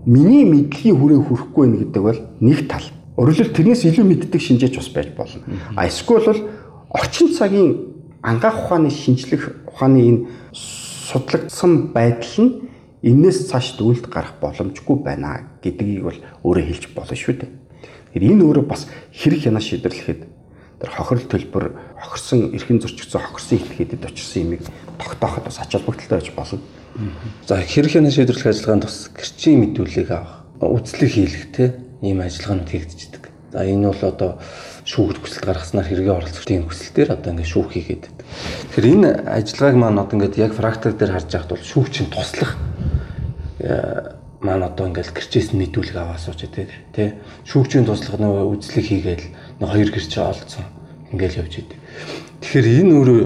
Миний мэдлэгийн хүрээ хүрэхгүй байх гэдэг бол нэг тал. Өөрөлдөл тэрнээс илүү мэддэг шинжээч бас байж болно. А эсвэл бол орчин цагийн ангаах ухааны шинжлэх ухааны энэ судлагдсан байдал нь энээс цааш дүгнэлт гарах боломжгүй байна гэдгийг бол өөрөө хэлж болно шүү дээ. Тэгэхээр энэ өөрөө бас хэрэг хянаа шийдвэрлэхэд тэр хохирол төлбөр хохирсон эрхэн зөрчигдсөн хохирсон этгээдэд очирсан юмыг тогтооход бас ач холбогдолтой байж болно. За хэрэг хянаа шийдвэрлэх ажиллагаанд бас гэрчийн мэдүүлгийг авах, үзлэг хийлгэх те ийм ажиллагаанууд хийгдчихдэг. За энэ бол одоо шүүхд хүсэлт гаргаснаар хэрэгээ оролцогчдын хүсэлтээр одоо ингээд шүүх хийгээд. Тэгэхээр энэ ажиллагааг маань одоо ингээд яг практик дээр харж байхад бол шүүгчийн туслах маань одоо ингээл гэрчээс мэдүүлэг аваа идэг тий шүүгчийн туслах нөгөө үзлэг хийгээл нэг хоёр гэрч олцсон ингээл явж идэг тэгэхээр энэ өөрөө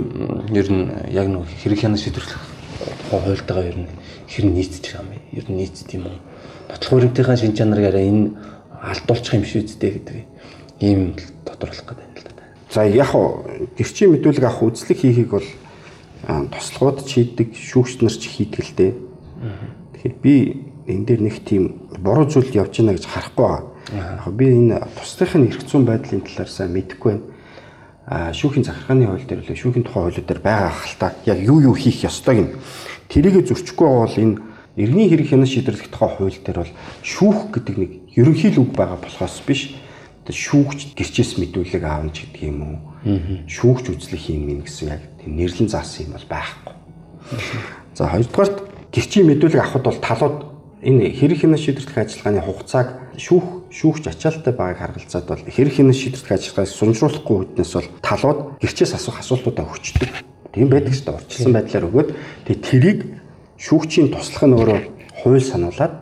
ер нь яг нэг хэрэг хянаа шийдвэрлэх тухай хуультайгаа ер нь хэр байгаа юм ер нь нийцд юм уу? Нотлох хуримтынхаа шин чанараараа энэ алдуулчих юм шүү дээ гэдэг ийм тодорлох гэдэг юм л да. За яг гэрчийн мэдүүлэг авах үзлэг хийхийг бол тослогод чийдэг шүүгч нар ч хийдэг л дээ. Тэгэхээр би энэ дээр нэг тийм буруу зүйл явж байна гэж харахгүй байгаа. Би энэ туслахын эрх зүйн байдлын талаар сайн мэдэхгүй байна. А шүүхийн захиргааны хууль дээр л шүүхийн тухай хуулиуд дээр байгаа хальтаа яг юу юу хийх ёстойг нь тэрийг зөрчихгүй бол энэ иргэний хэрэг хянаа шийдвэрлэх тухай хууль дээр бол шүүх гэдэг нэг ерөнхий л үг байгаа болохоос биш шүүгч гэрчээс мэдүүлэг аавна ч гэдэг юм уу. Шүүгч үзлэх юм ин гэсэн яг тийм нэрлэн заасан юм бол байхгүй. За хоёрдугаарт гэрчийн мэдүүлэг авахд бол талууд энэ хэрэг хянаа шийдвэрлэх ажиллагааны хугацааг шүүх шүүгч ачаалттай байгааг харгалзаад бол хэрэг хянаа шийдвэрлэх ажиллагааг сунжруулахгүй үднэс бол талууд гэрчээс асуух асуултуудаа өгчдөг. Тийм байдаг ч гэсэн урьдчилсан байдлаар өгөөд тэгээ тэрийг шүүгчийн туслах нь өөрөө хууль сануулад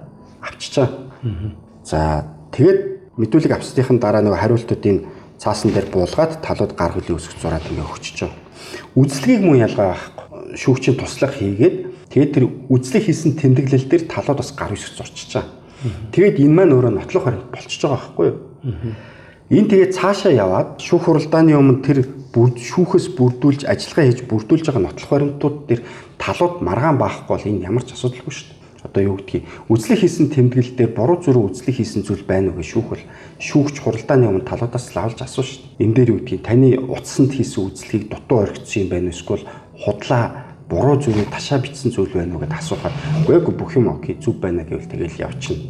авчиж байгаа. За тэгээд мэдүүлэг авсныхын дараа нөгөө хариултуудын цаасан дээр буулгаад талууд гар хөлийн үсэг зураад ингээ өгчөж байгаа. Үзлэгийг мөн ялгаа байхгүй. Шүүгчийн туслах хийгээд тэгээд тэр үзлэг хийсэн тэмдэглэл дээр талууд бас гар үсэг зурчиж байгаа. Тэгээд энэ маань өөрөө нотлох баримт болчихж байгаа байхгүй юу? Энэ тэгээд цаашаа яваад шүүх хуралдааны өмнө тэр бүрд шүүхээс бүрдүүлж ажиллагаа хийж бүрдүүлж байгаа нотлох баримтууд дээр талууд маргаан баахгүй бол энэ ямар ч асуудалгүй шүү дээ. Одоо юу гэдгийг үзлэг хийсэн тэмдэглэл дээр буруу зүрх үзлэг хийсэн зүйл байна уу гэж шүүх бол шүүгч хуралдааны өмнө талуудаас лавлж асуу шүү дээ. Энэ дээр юу гэдгийг таны утсанд хийсэн үзлэгийг дутуу орхисон юм байна эсвэл худлаа буруу зүйлийг ташаа бичсэн зүйл байна уу гэдээ асуухаар үгүй бүх юм окей зүв байна гэвэл тэгэл явчихна.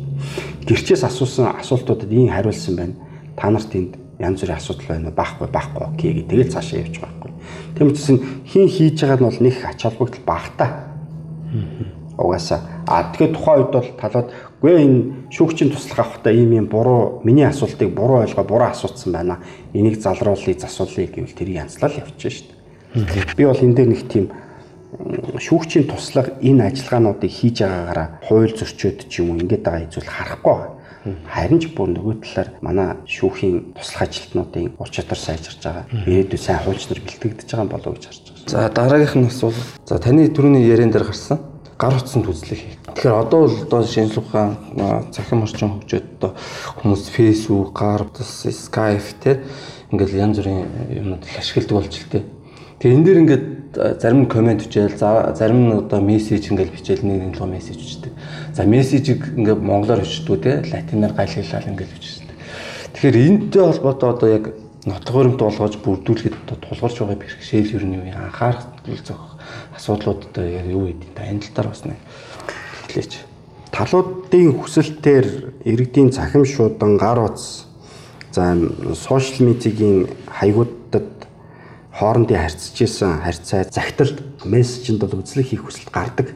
Гэрчээс асуусан асуултуудад ийм хариулсан байна. Та нарт энд янз бүрийн асуудал байна уу? Баахгүй, баахгүй окей гэ тэгэл цаашаа байгаа байхгүй. Тийм учраас хин хийж байгаа нь бол нэг ач холбогдол багтаа. Угаасаа а тэгэхээр тухайн үед бол талууд гүй энэ шүүгчийн туслах авахта ийм юм буруу миний асуултыг буруу ойлгоо буруу асуусан байна. Энийг залруулъя, засуулъя гэвэл тэр янзлал явчихна шүү дээ. Би бол энэ дээр нэг тийм шүүгчийн туслах энэ ажиллагаануудыг хийж байгаагаараа хууль зөрчөөд ч юм уу ингэж байгаа зүйл харахгүй байгаа. Харин ч бүр нөгөө талаар манай шүүхийн туслах ажилтнуудын ур чадвар сайжирч байгаа. Ирээдүйн сайн хуульч нар бэлтгэгдэж байгаа болов уу гэж харж байгаа. За дараагийнх нь асуулт. За таны түрүүний яриан дээр гарсан гар утсанд үзлэх. Тэгэхээр одоо бол одоо шинжлэх ухаан цахим орчин хөгжөөд одоо хүмүүс Facebook, гар утас, Skype те ингээл янз бүрийн юмнууд их ашигладаг болж л те. Тэгээ энэ дээр ингээд зарим нь комент бичээл зарим нь одоо мессеж ингээл бичээл нэг нэг мессеж бичдэг. За мессежийг ингээд монголоор бичдэг те латинаар гайлглал ингээл бичдэг. Тэгэхээр энэтэй холбоотой одоо яг нотлох баримт болгож бүрдүүлэхэд одоо тулгарч байгаа бэрхшээл ер нь юу анхаарах зөх асуудлууд одоо яг юу гэдэг та энэ тал дээр бас нэг хэлээч. Талуудын хүсэлтээр иргэдийн цахим шуудан гар утас за сошиал медиагийн хаягуудад хоорондын харьцаж исэн харьцаа загталд мессежинд бол үзлэг хийх хүсэлт гардаг.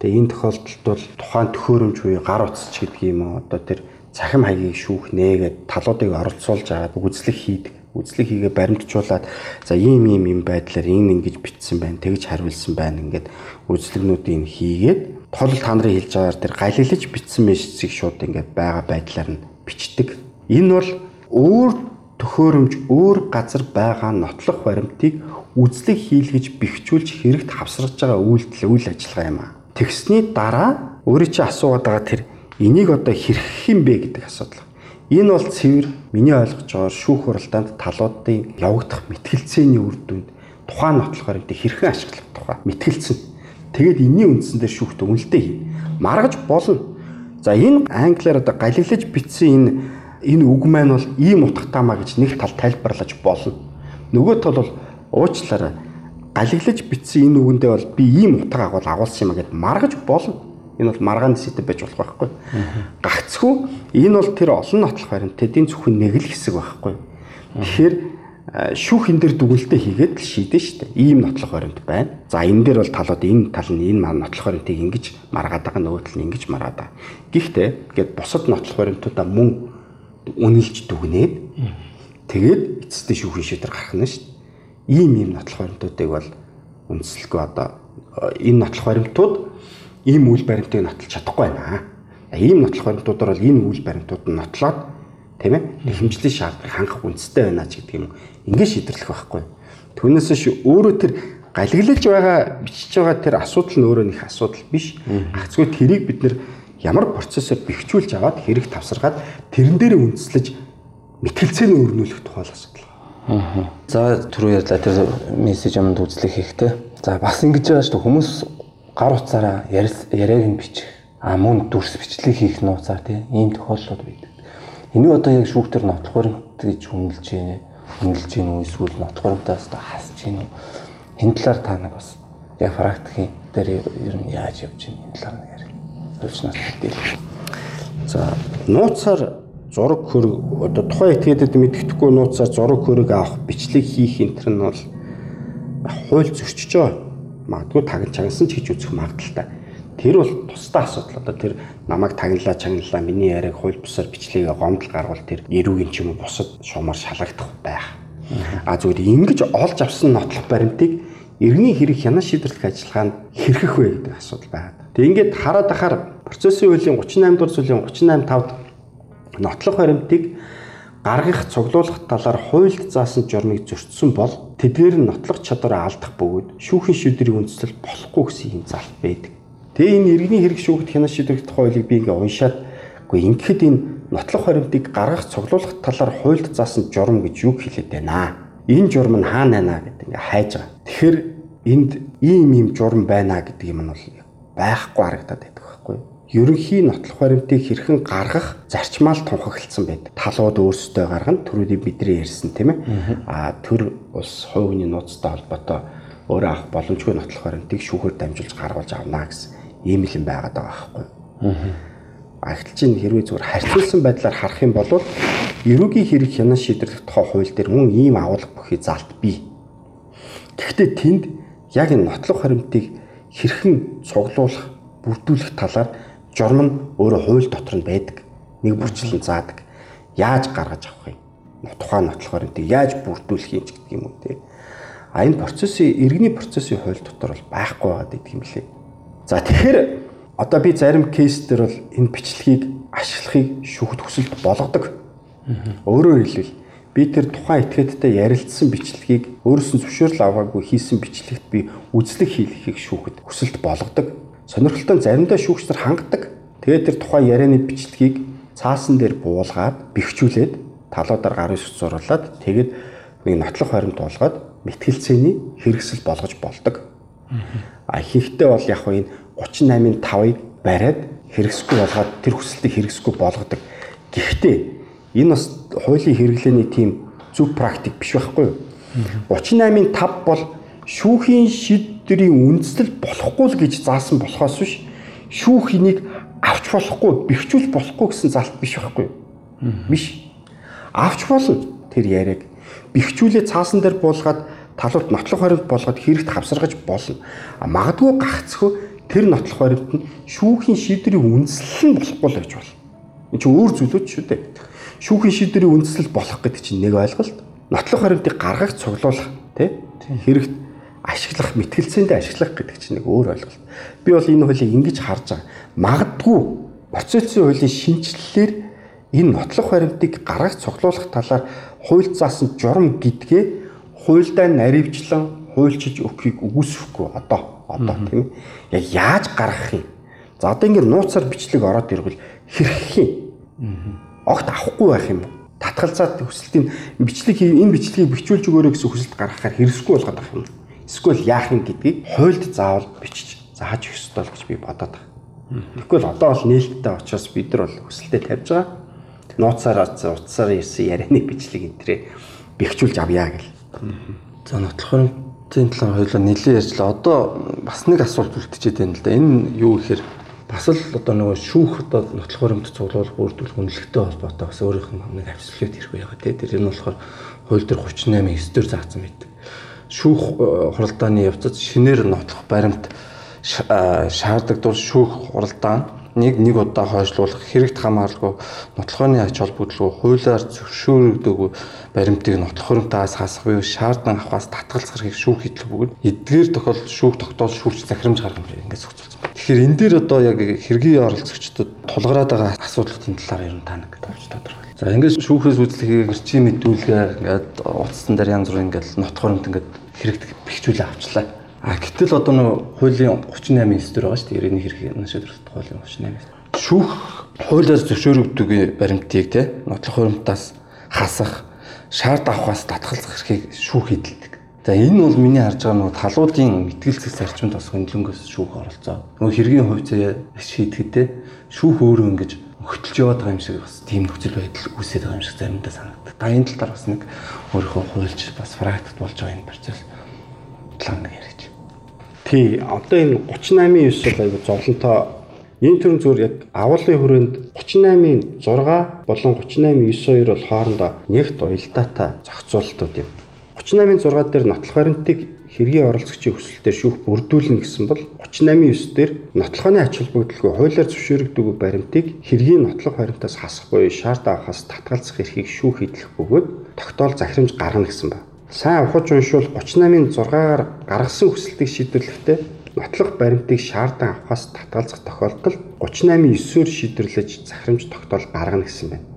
Тэгээ энэ тохиолдолд бол тухайн төхөөрөмж буюу гар утасч гэдэг юм уу одоо тэр цахим хаягийг шүүх нээгээд талуудыг оролцуулж аваад үзлэг хийдэг. Үзлэг хийгээ баримтжуулаад за ийм ийм ийм байдлаар энэ ингэж бичсэн байна, тэгж хариулсан байна ингээд үзлэгнүүдийг хийгээд тол та нарын хэлж байгаагаар тэр галилж бичсэн мессежийг шууд ингээд байгаа байдлаар нь бичдэг. Энэ бол өөр төхөөрөмж өөр газар байгаа нотлох баримтыг үзлэг хийлгэж бэхжүүлж хэрэгт хавсарч байгаа үйлдэл үйл ажиллагаа юм а. Тэгсний дараа өөрөө чи асуугаад байгаа тэр энийг одоо хэрхэн юм бэ гэдэг асуудал. Энэ бол цэвэр миний ойлгож байгаагаар шүүх хуралдаанд талуудын явагдах мэтгэлцээний үр дүнд тухайн нотлох баримтыг хэрхэн ашиглах тухай мэтгэлцэн. Тэгээд энэний үндсэн дээр шүүхт үнэлтээ хий. Маргаж болно. За энэ англиар одоо галиглаж бичсэн энэ энэ үг маань бол ийм утгатай маа гэж нэг тал тайлбарлаж болно. Нөгөө тал бол уучлаарай. Галиглаж бичсэн энэ үгэндээ бол би ийм утга агуул агуулсан юм а гэд маргаж болно. Энэ бол маргааны сэдв байж болох байхгүй. Гагцгүй энэ бол тэр олон нотлох баримт тэдийн зөвхөн нэг л хэсэг байхгүй. Тэгэхээр шүүх энэ дэр дүгнэлтээ хийгээд л шийдэн штэ. Ийм нотлох баримт байна. За энэ дээр бол талууд энэ тал нь энэ маань нотлох баримтыг ингэж маргаад байгаа нөгөө тал нь ингэж маргаад байгаа. Гэхдээ гээд бусад нотлох баримтуудаа мөн үнэлж дүгнээд тэгээд эцэстээ шүүхийн шийдвэр гаргах нь шүү дээ. Ийм ийм нотлох баримтуудыг бол үндслэхгүй одоо энэ нотлох баримтууд ийм үйл баримтыг нотлох чадахгүй байна. Ийм нотлох баримтуудаар бол энэ үйл баримтууд нь нотлоод тийм ээ хэмжлэлийн шаардлага хангах үндэстэй байна ч гэдэг юм. Ингээд шийдвэрлэх байхгүй. Түүнээс ш өөрөө тэр галиглаж байгаа бичиж байгаа тэр асуудал нь өөрөө нэг асуудал биш. Хацгүй тэрийг бид нэр ямар процессор бэхжүүлж аваад хэрэг тавсаргаад тэрэн дээрээ үндэслэж мэтгэлцээний өрнүүлэх тухай асуудал. Аа. За түрүү ярьлаа тэр мессеж юмд үзлэх хийхтэй. За бас ингэж байгаа шүү хүмүүс гар утсаараа яриаг нь бичих. А мөн дүрс бичлэг хийх нууцаар тийм ийм тохиолдлууд байдаг. Энийг одоо яг шүүхтэр нотлох баримт гэж үнэлж байна. Үнэлж байна уу эсвэл нотлох баримтаас одоо хасж байна уу? Энэ талаар та нэг бас яг практикийн дээр ер нь яаж явж байна энэ талаар нэг хувьчнаас хэлээ. За нууцаар зураг хөрөг одоо тухайн этгээдэд мэддэхгүй нууцаар зураг хөрөг авах бичлэг хийх энэ төр нь бол хууль зөрчиж байгаа. Магадгүй тагж чангасан ч гэж үзэх магадaltaй. Тэр бол тусдаа асуудал. Одоо тэр намайг тагналаа, чагналаа, миний яриаг хууль бусаар бичлэгээ гомдол гаргавал тэр эрүүгийн ч юм уу бусад шуумар шалгагдах байх. А зүгээр ингэж олж авсан нотлох баримтыг иргэний хэрэг хянан шийдвэрлэх ажиллагаанд хэрхэх вэ гэдэг асуудал байна. Тэгээ ингээд хараад ахаар процессын хуулийн 38 дугаар зүйлийн 38 5-д нотлох баримтыг гаргах цуглуулах талаар хуульд заасан журмыг зөрчсөн бол тэдгээр нь нотлох чадвараа алдах бөгөөд шүүхийн шийдвэрийг үндэслэл болохгүй гэсэн юм залт байдаг. Тэгээ энэ иргэний хэрэг шүүхт хянаш шийдвэрх тухай хуулийг би ингээ уншаад үгүй ингэхэд энэ нотлох баримтыг гаргах цуглуулах талаар хуульд заасан журам гэж юу хэлээд байна. Энэ журам нь хаана байна гэдэг ингээ хайж байгаа. Тэгэхээр энд ийм ийм журам байна гэдэг юм нь бол байхгүй харагдаад байдаг байхгүй юу? ерөнхий нотлох баримтыг хэрхэн гаргах зарчмаал тунхаглалцсан байдаг. Талууд өөрсдөө гаргана, төрүүдийг бидний ярьсан тийм ээ. Аа төр ус хувийн нууцтай холбоотой өөрөө авах боломжгүй нотлох баримтыг шүүхээр дамжуулж гаргуулж авна гэсэн ийм л юм байгаад байгаа байхгүй. Агтл чинь хэрвээ зүгээр харьцуулсан байдлаар харах юм бол эрүүгийн хэрэг хянан шийдвэрлэх тухай хууль дээр мөн ийм агуулга бүхий залт бий. Гэхдээ тэнд яг энэ нотлох баримтыг хэрхэн цуглуулах, бүрдүүлэх талаар журам нь өөрөө хууль дотор нь байдаг. Нэг бүрчлэн заадаг. Яаж гаргаж авах юм? Тухайн нотлох баримтыг яаж бүрдүүлэх юм ч гэдэг юм уу те. А энэ процессын иргэний процессын хууль дотор бол байхгүй байгаа гэдэг юм лээ. За тэгэхээр одоо би зарим кейс дээр бол энэ бичлэгийг ашиглахыг шүүхд хүсэлт болгодог. Өөрөөр хэлбэл би тэр тухайн этгээдтэй ярилцсан бичлэгийг өөрөөс нь зөвшөөрөл аваагүй хийсэн бичлэгт би үзлэг хийлгэхийг шүүхэд хүсэлт болгодог. Сонирхолтой заримдаа шүүгч нар хангадаг. Тэгээд тэр тухайн ярианы бичлэгийг цаасан дээр буулгаад бэхжүүлээд талуудаар гар ус зурлаад тэгээд нэг нотлох баримт болгоод мэтгэлцээний хэрэгсэл болгож болдог. А ихэнхдээ бол яг энэ 38-ын 5-ыг бариад хэрэгсэхгүй болгоод тэр хүсэлтийг хэрэгсэхгүй болгодог. Гэхдээ энэ бас хуулийн хэрэглээний тийм зөв практик биш байхгүй юу? 38-ын 5 бол шүүхийн шийдвэрийн үндэслэл болохгүй л гэж заасан болохоос биш шүүх энийг авч болохгүй, бэхжүүлж болохгүй гэсэн залт биш байхгүй юу? Биш. Авч болно тэр яриаг. Бэхжүүлээ цаасан дээр буулгаад талууд нотлох баримт болгоод хэрэгт хавсаргаж болно. Магадгүй гагцхөө тэр нотлох баримт нь шүүхийн шийдвэрийн үндэслэл нь болохгүй л байж болно. Энэ чинь өөр зүйлүүд шүү дээ. Шүүхийн шийдвэрийн үндэслэл болох гэдэг чинь нэг ойлголт. Нотлох баримтыг гаргах, цуглуулах тий хэрэгт ашиглах, мэтгэлцээндээ ашиглах гэдэг чинь нэг өөр ойлголт. Би бол энэ хуулийг ингэж харж байгаа. Магадгүй процессын хуулийн шинжилэлээр энэ нотлох баримтыг гаргах, цуглуулах талаар хууль заасан журам гэдгээ хуйлдаа наривчлан хуйлчиж өгөхийг үгүйсэхгүй. Одоо одоо тийм яг яаж гаргах юм? За одоо ингэ нууцаар бичлэг ороод ирвэл хэрхэх юм огт авахгүй байх юм татгалзаад хүсэлтийн бичлэг энэ бичлэгийг бичүүлж өгөөрэй гэсэн хүсэлт гаргахаар хэрэгсгүй болгоод байх юм эсвэл яах юм гэдгийг хуйлд заавал бичиж зааж өгөх ёстой л гэж би бодоод байна Тэгвэл одоо бол нээлттэй учраас бид нар бол хүсэлтэд тавьж байгаа. Нууцаар утсаар ирсэн ярианы бичлэг энтрээ бэхжүүлж авъя гэл. За нотлохын талаар хоёулаа нэлээд ярьжлаа. Одоо бас нэг асуулт үлдчихэд байна л да. Энэ юу гэхээр бас л одоо нөгөө шүүх одоо нотлох баримт цуглуулах бүрдүүлэх үнэлэхтэй холбоотой бас өөрийнх нь нэг авсгалт хэрэг байгаа тийм. Тэр нь болохоор хууль дээр 38 9 дээр заасан байдаг. Шүүх э, хуралдааны явцад шинээр нотлох баримт шаарддаг тул шүүх хуралдаан нэг нэг удаа хойшлуулах хэрэгт хамааралгүй нотлохооны ач холбогдлого хуулиар зөвшөөрөгдөөгүй баримтыг нотлох хөрөмтөөс хасах буюу шаардсан авахаас татгалзахыг шүүх хийдэг бөгөөд эдгээр тохиолдолд шүүх тогтоол шүүгч захирамж гаргана ингээд зохицуулсан байна. Тэгэхээр энэ дээр одоо яг хэргийн оролцогчдод тулгараад байгаа асуудлын талаар ер нь та нэг товч тодорхойл. За ингээд шүүхээс үзлэхийг эрчим мэдүүлгээр ингээд утассан дээр янз бүр ингээд нотлох хөрөмт ингээд хэрэгт бэхжүүлээ авчлаа А гэтэл одоо нэг хуулийн 38 9 дээр байгаа шүү дээ. Иргэний хэрэг шийдвэрлэх хуулийн 38. Шүүх хуулиар зөвшөөрөгдөг баримтыг те нотлох хуримтаас хасах, шаард авахаас татгалзах эрхийг шүүх эдэлдэг. За энэ бол миний харж байгаа нэг талуудын мэтгэлцэх зарчимд бас хөндлөнгөөс шүүх оролцоо. Нөгөө хэргийн хувьцаа шийдэхэд те шүүх өөрөө ингэж хөтөлж яваад байгаа юм шиг бас тийм нөхцөл байдал үүсээд байгаа юм шиг заримдаа санагдав. Та энэ тал талаар бас нэг өөрийнхөө хуульч бас практик болж байгаа энэ процесс талаар нэг яриач. Тий, одоо энэ 38-ийн 9 бол аягүй зовлонтой энэ төрн зүгээр яг агуулгын хүрээнд 38-ийн 6 болон 38-ийн 92 бол хоорондоо нэгт уялдаатай зохицуулалтууд юм. 38-ийн 6 дээр нотлох баримтыг хэргийн оролцогчийн өсөлтөөр шүүх бүрдүүлнэ гэсэн бол 38.9 дээр нотлохооны ач холбогдолгүй хуулиар зөвшөөрөгдөг баримтыг хэргийн нотлох баримтаас хасах буюу шаард авахаас татгалзах эрхийг шүүх идэх бөгөөд тогтоол захирамж гаргана гэсэн байна. Сайн ухаж уншвал 38.6-аар гаргасан хүсэлтийг шийдвэрлэхдээ нотлох баримтыг шаардан авахаас татгалзах тохиолдолд 38.9-өөр шийдвэрлэж захирамж тогтоол гаргана гэсэн байна.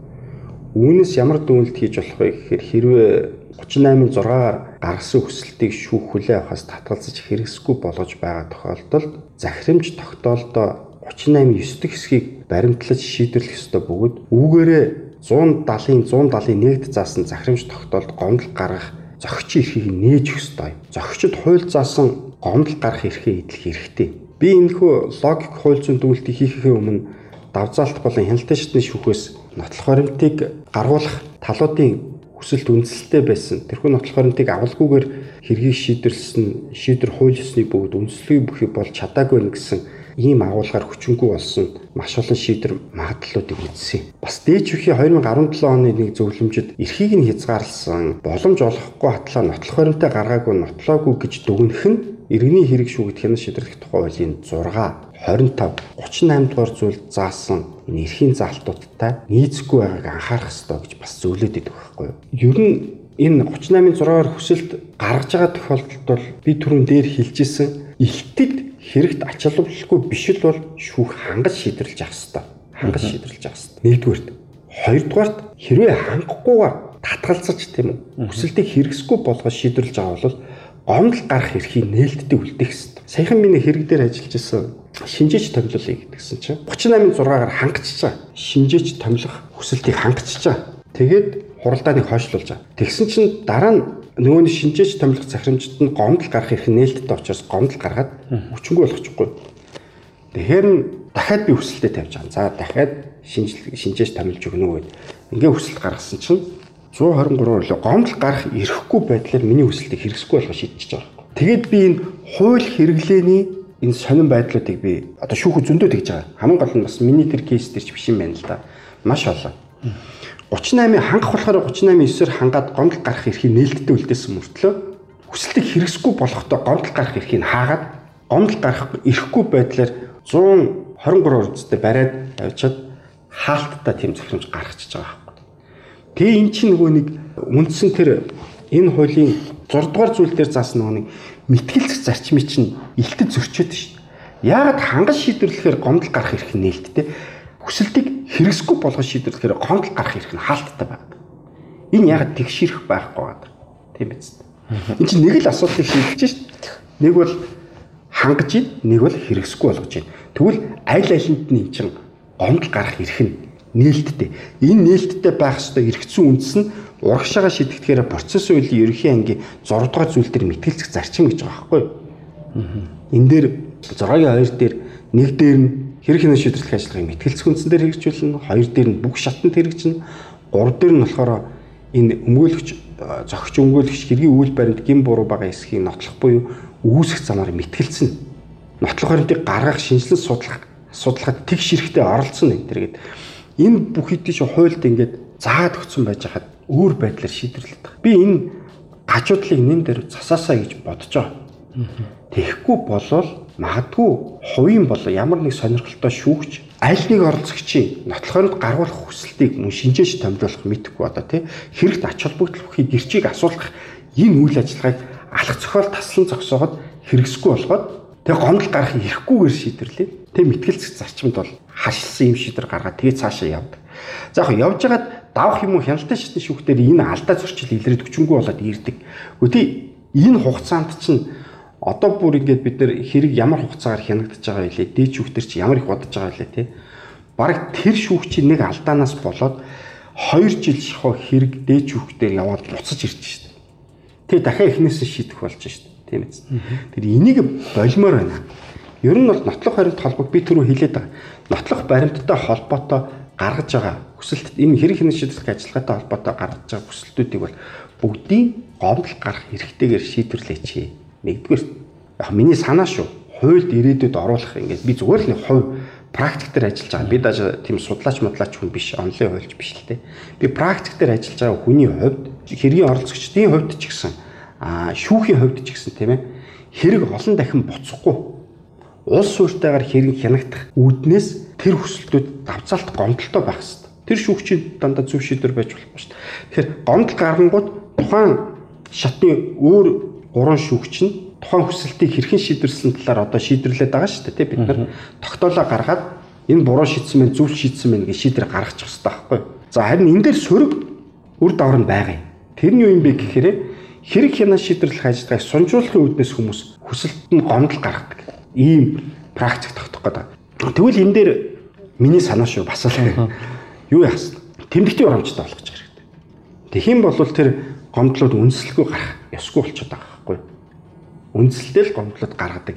Үүнээс ямар дүгнэлт хийж болох вэ гэхээр хэрвээ 38.6-аар гаргасан хүсэлтийг шүүх хүлээн авахаас татгалзаж хэрэгсэхгүй болгож байгаа тохиолдолд захирамж тогтоолдоо 38.9 дэх хэсгийг баримтлаж шийдвэрлэх ёстой бөгөөд үүгээрээ 170-ын 170-ын нэгд заасан захирамж тогтоолд гомдол гаргах зохицын эрхийг нээж өгөх ёстой. Зохицод хууль заасан гомдол гарах эрхээ идэх хэрэгтэй. Би энэхүү логик хууль зүйн дүгнэлтийг хийхээ өмнө давзаалт болон хяналтын шатны шүүхээс нотлох баримтыг гаргуулах талуудын хүсэлт үндэслэлтэй байсан. Тэрхүү нотлох баримтыг авалгүйгээр хэргийг шийдвэрлсэн шийдвэр хууль ёсны бүгд үндэслэгийн бүхий болж чадаагүй нэ гэсэн ийм агуулгаар хүчингүй болсон маш олон шийдвэр магадлалуудыг үзсэн. Бас дээж бүхий 2017 оны нэг зөвлөмжөд эрхийг нь хязгаарласан боломж олохгүй хатлаа нотлох баримтаа гаргаагүй нотлоогүй гэж дүгнэх нь иргэний хэрэг шүүгд хянаж шийдвэрлэх тухай хуулийн 6 25 38 дугаар зүйл заасан энэ эрхийн заалтуудтай нийцэхгүй байгааг анхаарах хэрэгтэй гэж бас зөвлөд өгөх байхгүй юу. Ер нь энэ 38-ын 6-аар хүсэлт гаргаж байгаа тохиолдолд бол би түрүүн дээр хэлжсэн илтэд хэрэгт ач холбогдолгүй биш л бол шүүх хангаж шийдвэрлэж авах хэрэгтэй. Хангаж шийдвэрлэж авах хэрэгтэй. Нэгдүгээрт. Хоёрдугаарт хэрвээ хангахгүйгээр татгалзаж тийм үү хүсэлтийг хэрэгсэхгүй болгож шийдвэрлэж авах бол гомдол гарах эрхийг нээлттэй үлдээх хэрэгтэй. Саяхан миний хэрэг дээр ажиллаж исэн шинжээч томилолыг гэдгсэн чинь 38-6-аар хангачиж байгаа. Шинжээч томилох хүсэлтийг хангачиж байгаа. Тэгээд хуралдааныг хойшлуулж байгаа. Тэгсэн чинь дараа нь нөгөө нь шинжээч томилох захирамжид нь гомдол гарах эрх нээлттэй учраас гомдол гаргаад хүчингүй болгочихгүй. Тэгэхээр нь дахиад би хүсэлтээ тавьж байгаа. За дахиад шинжлэх шинжээч томилж өгнө үү. Ингээ хүсэлт гаргасан чинь 123 лөө гомдол гарах эрхгүй байдлаар миний хүсэлтийг хэрэгсэхгүй болгож шийдчихэж байгаа. Тэгээд би энэ хууль хэрэглээний энэ сонирн байдлуудыг би одоо шүүх зөндөө тэгж байгаа. Хамгийн гол нь бас миний тэр кейс дээр ч биш юм байна л да. Маш олон. 38 хангах болохоор 38 9-ээр хангаад гомдол гарах эрхийг нээлттэй үлдээсэн мөртлөө хүсэлтийг хэрэгсэхгүй болохдоо гомдол гарах эрхийг хаагаад гомдол гарах эрхгүй байдлаар 123 үрдтэй бариад авчиад хаалттай тийм захирамж гаргачихж байгаа Тэгээ эн чинь нөгөө нэг үндсэн тэр энэ хуулийн 6 дугаар зүйл дээр заасан нэг мэтгэлцэх зарчмыг чинь илтэд зөрчөөд шүү дээ. Яагаад хангаж шийдвэрлэхээр гомдол гарах эрх нь нээлттэй хүсэлтийг хэрэгсэхгүй болгож шийдвэрлэхээр гомдол гарах эрх нь хаалттай байна. Энэ яагаад тэгшэрэх байхгүй байна. Тийм биз дээ. Энд чинь нэг л асуудлыг шийдэж шүү дээ. Нэг бол хангаж ийн, нэг бол хэрэгсэхгүй болгож ийн. Тэгвэл аль алинд нь эн чинь гомдол гарах эрх нь нээлттэй. Энэ нээлттэй байх ёстой зүйн үндэс нь урагшаага шийдэгдэхээр процесс үеийн ерөнхий ангийн 6 дугаар зүйл дээр мэтгэлцэх зарчим гэж байгаа байхгүй. Юу? Энэ дээр 6-гийн 2 дээр нэг дээр нь хэрэг хянаа шийдвэрлэх ажиллагааг мэтгэлцэх үндсэн дээр хэрэгжүүлнэ, хоёр дээр нь бүх шатанд хэрэгжинэ, гурав дээр нь болохоор энэ өмгөөлөгч зохич өмгөөлөгч хэргийн үйл баримт гин буруу байгаа эсхийг нотлох буюу үүсэх замаар мэтгэлцэн. Нотлох баримтыг гаргах, шинжилэн судлах судалгаад тэг ширэхтэй оролцсон энэ төр гэдэг энэ бүх хэдий чи хуульд ингээд заагаад өгсөн байж хаад өөр байдлаар шийдвэрлэдэг. Би энэ гажуудлыг нэм дээр засаасаа гэж бодож байгаа. Тэгэхгүй болвол магадгүй хувийн болоо ямар нэг сонирхолтой шүүгч аль нэг оролцогчийн нотлохонд гаргуулах хүсэлтийг мөн шинжээч томилуулах мэдхгүй одоо тий хэрэгт ач холбогдол бүхий гэрчийг асуулгах энэ үйл ажиллагааг алах зохиол таслан зогсооход хэрэгсэхгүй болгоод тэг гомдол гарах эрхгүйгээр шийдвэрлээ. Тэг мэтгэлцэх зарчимд бол хашилсан юм шийдвэр гаргаад тэгээ цаашаа явдаг. За яг явж байгаад давах юм уу хяналтын шатны шүүхтэр энэ алдаа зөрчил илрээд өчнгөө болоод ирдэг. Гэхдээ энэ хугацаанд чинь одоо бүр ингээд бид нэр хэрэг ямар хугацаагаар хянагдаж байгаа вэ? Дээд шүүхтэр чи ямар их бодож байгаа вэ те? Бараг тэр шүүх чи нэг алдаанаас болоод 2 жил шахуу хэрэг дээд шүүхтэр яваад буцаж ирж шít. Тэгээ дахиад эхнээсээ шийдэх болж шít. Тийм ээ. Тэр энийг болимоор байна. Ер нь бол нотлох баримт холбог би түрүү хэлээд байгаа. Нотлох баримттай холбоотой гаргаж байгаа хүсэлт энэ хэрэг хянах шийдвэрлэх ажиллагаатай холбоотой гаргаж байгаа хүсэлтүүдийг бол бүгдийн гомдол гарах эрхтэйгээр шийдвэрлээч. Нэгдүгээр яг миний санаа шүү. Хуульд ирээдүйд оруулах ингээд би зүгээр л нэг хувь практик дээр ажиллаж байгаа. Би даже тийм судлаач модлаач хүн биш, онлайн хуульч биш л те. Би практик дээр ажиллаж байгаа хүний хувьд хэргийн оролцогчдын хувьд ч гэсэн а шүүхийн хувьд ч гэсэн тийм ээ хэрэг олон дахин буцахгүй улс суурьтайгаар хэрэг хянагдах үүднээс тэр хүсэлтүүд давцаалт гомдолтой байх хэрэгтэй. Тэр шүүгчийн дандаа зөв шийдвэр байж болохгүй шүү дээ. Тэгэхээр гомдол гаргангууд тухайн шатны өөр гурван шүүгч нь тухайн хүсэлтийг хэрхэн шийдвэрлсэн талаар одоо шийдвэрлээд байгаа шүү дээ. Бид нар тогтоолоо гаргаад энэ буруу шийдсэн мэн зөв шийдсэн мэн гэж шийдвэр гаргачих хэрэгтэй байхгүй. За харин энэ дээр сөрөг үр дагавар нь байгаа юм. Тэр нь юу юм бэ гэхээр хэрэг хянаа шийдвэрлэх ажиллагааг сунжуулахын үүднээс хүмүүс хүсэлт нь гомдол гаргадаг. Ийм практик тогтох гэдэг. Тэгвэл энэ дээр миний санаа шүү бас л юу яасан? Тэмдэгтийн урамжтай болгож хэрэгтэй. Тэгхийн бол тэр гомдлууд үнслэхгүй гарах ёсгүй болчиход байгаа байхгүй. Үнслэлтэй л гомдлууд гаргадаг.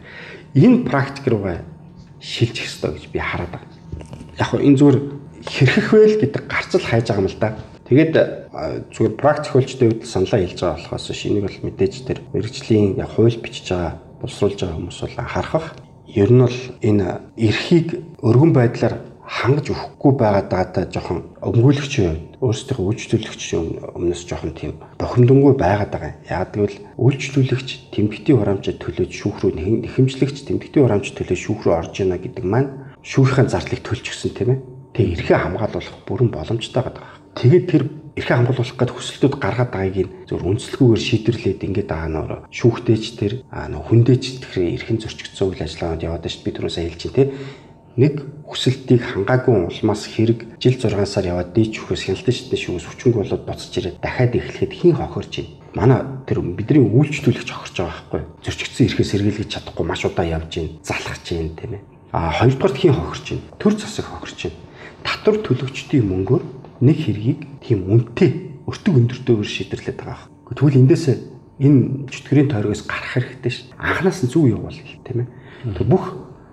Энэ практик руугаа шилжих ёстой гэж би хараад байна. Яг нь энэ зүгээр хэрхэх вэ гэдэг гарцал хайж байгаа юм л да. Тэгээд зүгээр практик хөлчтэй үед саналаа хэлж байгаа болохоос шинийг бол мэдээж тэр мэрэгжлийн яг хууль бичиж байгаа боловсруулж байгаа хүмүүс бол анхаарах. Ер нь бол энэ эрхийг өргөн байдлаар хангаж өгөхгүй байгаа даатаа жоохон өмгөөлөгчийн хувьд өөрсдийнхөө үйлчлүүлэгчийн өмнөөс жоохон тийм бохимдонгүй байгаад байгаа. Яг гэвэл үйлчлүүлэгч тэмдэгтийн хураамжид төлөөж шүүх рүү нэхэмжлэгч тэмдэгтийн хураамжид төлөөж шүүх рүү орж ийна гэдэг маань шүүхийн зарлыг төлж гисэн тийм ээ. Тэгээ эрхээ хамгаалуулах бүрэн боломжтой байгаа. Тэгээд тэр эрхээ хамгаалуулах гэдэг хүсэлтүүд гаргаад байгааг нь зөв үнслэгүүгээр шийдэрлээд ингээд нөр шүүхтэйч тэр хүндээч тэгэхээр эрхэн зөрчигдсөн үйл ажиллагаанд яваад шүү дээ би түрүү сайн хэлж тийм нэг хүсэлтийг хангаагүй улмаас хэрэг жил 6 сар яваад дийч өгөхөөс хяналтын шатны шүүс хүчинг болоод буцаж ирээд дахиад эхлэхэд хин хохирч байна. Манай тэр бидний үйлчлүүлэгч хохирч байгаа байхгүй. Зөрчигдсөн эрхээ сэргийлгэж чадахгүй маш удаа явж гин, залхаж гин тийм ээ. А хоёрдугаар хин хохирч гин. Төр засаг хохирч гин. Татвар төлөгчдийн мөнгөөр нэг хэргийг тийм үнэтэй өртөг өндөртөөр шийдэрлээд байгаа. Тэгвэл эндээс энэ чөтгөрийн тойрогоос гарах хэрэгтэй ш. Анханаас нь зүг явуул тийм ээ. Тэг бүх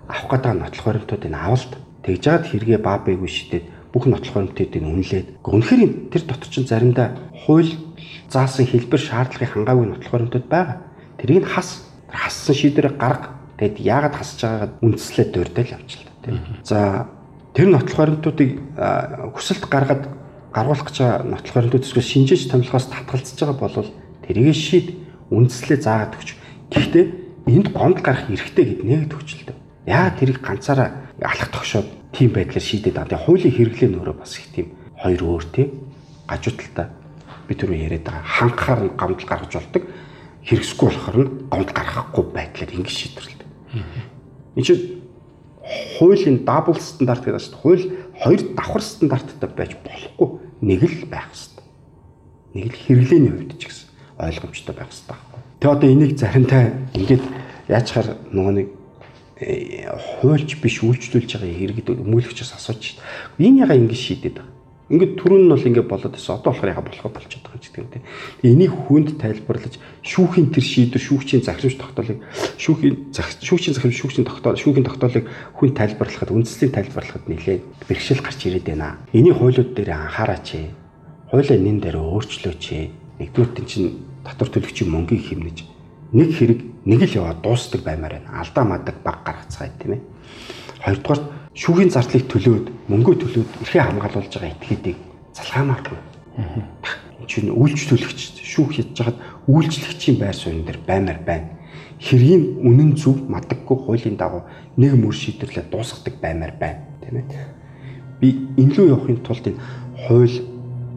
авах гэдэг нотлох баримтуудыг авалт тэгж жаад хэрэгэ баа бэйгүй шидэд бүх нотлох баримтуудыг үнэлээд үнэхээр тэр дотор чинь заримдаа хууль заасан хэлбэр шаардлагыг хангаагүй нотлох баримтууд байгаа. Тэрийг хас хассан шийдвэрээ гарга. Тэгэд яагаад хасж байгаагаа үндслээд дурдал явчихлаа тийм. За тэр нотлох баримтуудыг хүсэлт гаргаад гаргуулах гэж байгаа нотлох баримтууд эсвэл шинжээч томилхоос татгалзаж байгаа бол тэрийг шийд үндслээ заагаад өгч. Гэхдээ энд гомд гарах эрхтэй гэд нэгд өгчлээ. Яа тэрийг ганцаараа алах тогшоод тийм байдлаар шийдээд. Тэгээ хуулийн хэрэглээ нөрөө бас их тийм хоёр өөр тийм гажуудалтай би түрүү яриад байгаа. Ханхаар нь гамдал гаргаж болдог. Хэрэгсгүй болохоор нь гомдол гаргахгүй байдлаар ингэж шийдвэрлэдэг. Энэ чинь хуулийн дабл стандарт гэдэг чинь хууль хоёр давхар стандарттай байж болохгүй нэг л байх хэрэгтэй. Нэг л хэрэглээний хувьд ч гэсэн ойлгомжтой байх хэрэгтэй байхгүй. Тэгээ одоо энийг заримдаа ингээд яачаар нөгөө нэг хуульч биш үйлчлүүлж байгаа хэрэгэд өмгөөлөгчөөс асууж шít. Энэ яга ингэ шийдэд байгаа. Ингээд түрүүн нь бол ингэ болоод байсан. Одоо болохоор яга болохоо болчиход байгаа ч гэдэг юм. Энийг хүнд тайлбарлаж шүүхийн тэр шийдвэр шүүгчийн захирамж тогтоолыг шүүхийн шүүгчийн захирамж шүүгчийн тогтоол шүүхийн тогтоолыг хүн тайлбарлахад үндслийн тайлбарлахад нэлээд бэрхшээл гарч ирээд байна. Энийг хуулиуд дээр анхаараач. Хуулийн нэн дээр өөрчлөөч. Нэгдүгээр тэн чинь татвар төлөгчийн мөнгийг хэмнэж нэг хэрэг нэг л яваад дуустдаг баймаар байна. Алдаа мадаг баг гаргацгаая тийм ээ. Хоёрдугаар шүүхийн зардлыг төлөөд мөнгөө төлөөд эрхээ хамгаалуулж байгаа этгээдийг залгаамааргүй. Энэ чинь үйлчлүүлэгч шүүх хийж хагаад үйлчлэгчийн байр суурин дээр баймаар байна. Хэргийн үнэн зөв мадаггүй хуулийн дагуу нэг мөр шийдэрлээ дуусгадаг баймаар байна тийм ээ. Би энэ лөө явахын тулд энэ хууль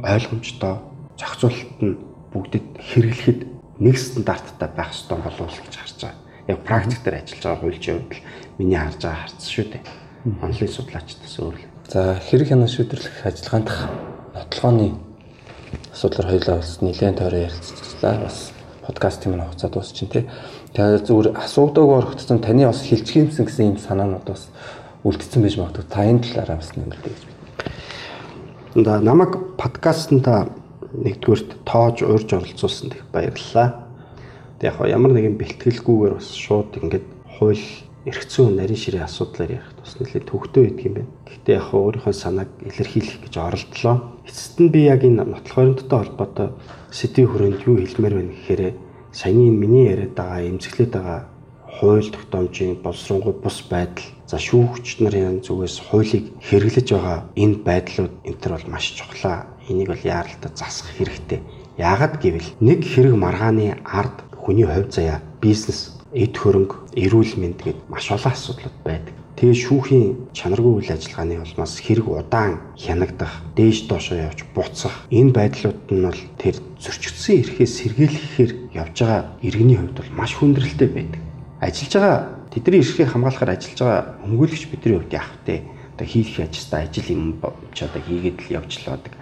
ойлгомжтой зохицуулалт нь бүгдэд хэрэглэхэд нэг стандарттай байх ёстой болов уу гэж харж байгаа. Яг практик дээр ажиллаж байгаа хуульчийн хувьд л миний харж байгаа харц шүү дээ. Онлайн судлаачдаас өөр л. За хэрэг хянаа шийдвэрлэх ажиллагаанд нотлохооны асуудлаар хоёулаа бас нэлээд тойроо ярилцлаа. Бас подкастын маань хугацаа дуусчин тий. Тэгээд зүгээр асуудаг орогдсон таны бас хилчгиймсэн гэсэн юм санаанууд бас үлдсэн байж магадгүй. Та энэ талаараа бас нэмэлт гэж байна. За намайг подкастнда нэгдүгürt тоож урьж оролцуулсанд их баярлалаа. Тэг яг ямар нэгэн бэлтгэлгүйгээр бас шууд ингээд хууль зүйн нарийн ширээ асуудлаар ярих нэлээд төвхтөө байдаг юм байна. Гэхдээ яг өөрийнхөө санааг илэрхийлэх гэж оролдлоо. Эцэст нь би яг энэ нотлох баримттай холбоотой сэдвийн хүрээнд юу хэлмээр байна гэхээр саяны миний яриад байгаа эмзэглээд байгаа хууль тогтоомжийн боловсронгуй бус байдал за шүүгч нарын зүгээс хуулийг хэрэглэж байгаа энэ байдлууд энэ төр бол маш чухлаа энийг бол яаралтай засах хэрэгтэй. Яагад гэвэл нэг хэрэг маргааны ард хүний хувь заяа, бизнес, эд хөрөнгө, эрүүл мэнд гээд маш олон асуудлууд байдаг. Тэгээ шүүхийн чанаргүй үйл ажиллагааны улмаас хэрэг удаан хянагдах, дээш доошоо явж буцах энэ байдлууд нь бол тэр зөрчигдсөн эрхээс сэргийлэхээр явж байгаа иргэний хувьд бол маш хүндрэлтэй байдаг. Ажиллаж байгаа тэдний эрхийг хамгаалахаар ажиллаж байгаа өмгөөлөгч бидний хувьд яах вэ? одоо хийх яжстай ажил юм ч одоо хийгээд л явж л байдаг.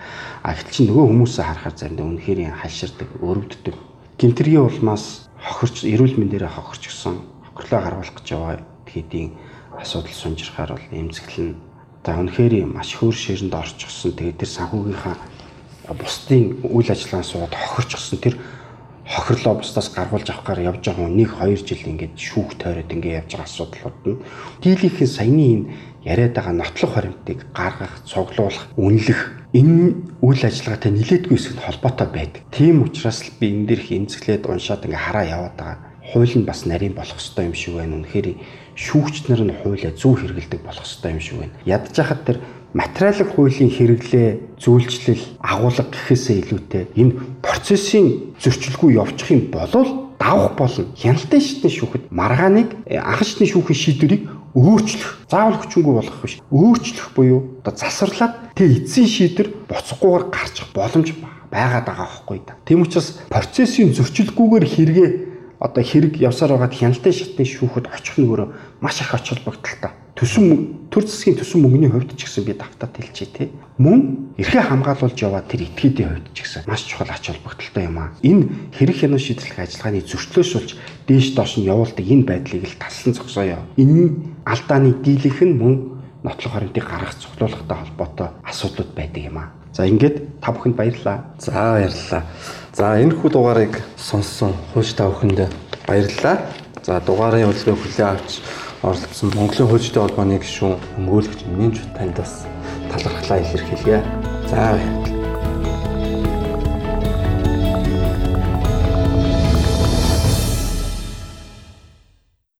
А гэтэл чи нөгөө хүмүүсээ харахаар заримдаа үнэхээр хальширдаг, өрөвддөг. Гимтэргийн улмаас хохирч, эрүүл мэндээрээ хохирч гисэн, хохирлоо гаргуулах гэж байгаа хэдийн асуудал сунжирхаар бол эмзэглэн за үнэхээр маш хөөр ширэнд орчихсон. Тэгээд тэр санхүүгийнхаа бусдын үйл ажиллагаанд сууд хохирчихсон. Тэр хохирлоо бусдаас гаргуулж авахаар явж байгаа нэг 2 жил ингээд шүүх тойроод ингээд явж байгаа асуудлууд нь дийлийнхэн саяны энэ яриад байгаа нотлох баримтыг гаргах, цуглуулах, үнэлэх энэ үйл ажиллагаатай нилээдгүй хэсэг нь холбоотой байдаг. Тийм учраас л би энэ дээрх эмзэглээд уншаад ингээ хараа яваад байгаа. Хууль нь бас нарийн болох ёстой юм шиг байна. Үнэхээр шүүгч нар нь хуулиа зөв хэрэгэлдэг болох ёстой юм шиг байна. Ядж хахад тэр материалын хуулийн хэрэглээ, зүйлчлэл, агуулга гэхээсээ илүүтэй энэ процессын зөрчилгүй явчих юм бол давах болно. Хяналтын шатны шүүхэд маргааныг э, анхан шатны шүүхийн шийдвэрийг өөрчлөх, заавал хүчингүй болгох биш. Өөрчлөх буюу одоо засварлаад тэг эцсийн шийдвэр боцохгүйгээр гарчих боломж байгаад байгаа байхгүй да. Тэм учраас процессын зөрчилгүйгээр хэрэгээ одоо хэрэг явсаар байгаад хяналтын шатны шүүхэд очих нь өөрөө маш их оч холбогдолтой. Төсөн төр засгийн төсөн мөнгөний хувьд ч гэсэн би давтаад хэлчихье те. Мөн эрхээ хамгаалуулж яваад тэр этгээдийн хувьд ч гэсэн маш чухал ач холбогдолтой юм аа. Энэ хэрэг хянаа шийдвэрлэх ажиллагааны зөрчлөөс болж дээш доош нь явуулдаг энэ байдлыг л таслан зогсооё. Энэ алдааны дийлэнх нь мөн нотлох хоринтыг гаргах цуглуулгатай холбоотой асуудлууд байдаг юм аа. За ингээд та бүхэнд баярлалаа. За баярлалаа. За энэ хүү дугаарыг сонссон хууч та бүхэнд баярлалаа. За дугаарын хөдөлгөөн хүлээн авч оролцсон Монголын хуульчдын холбооны гишүүн өмгөөлөгч Минж танд бас талархлаа илэрхийлье. За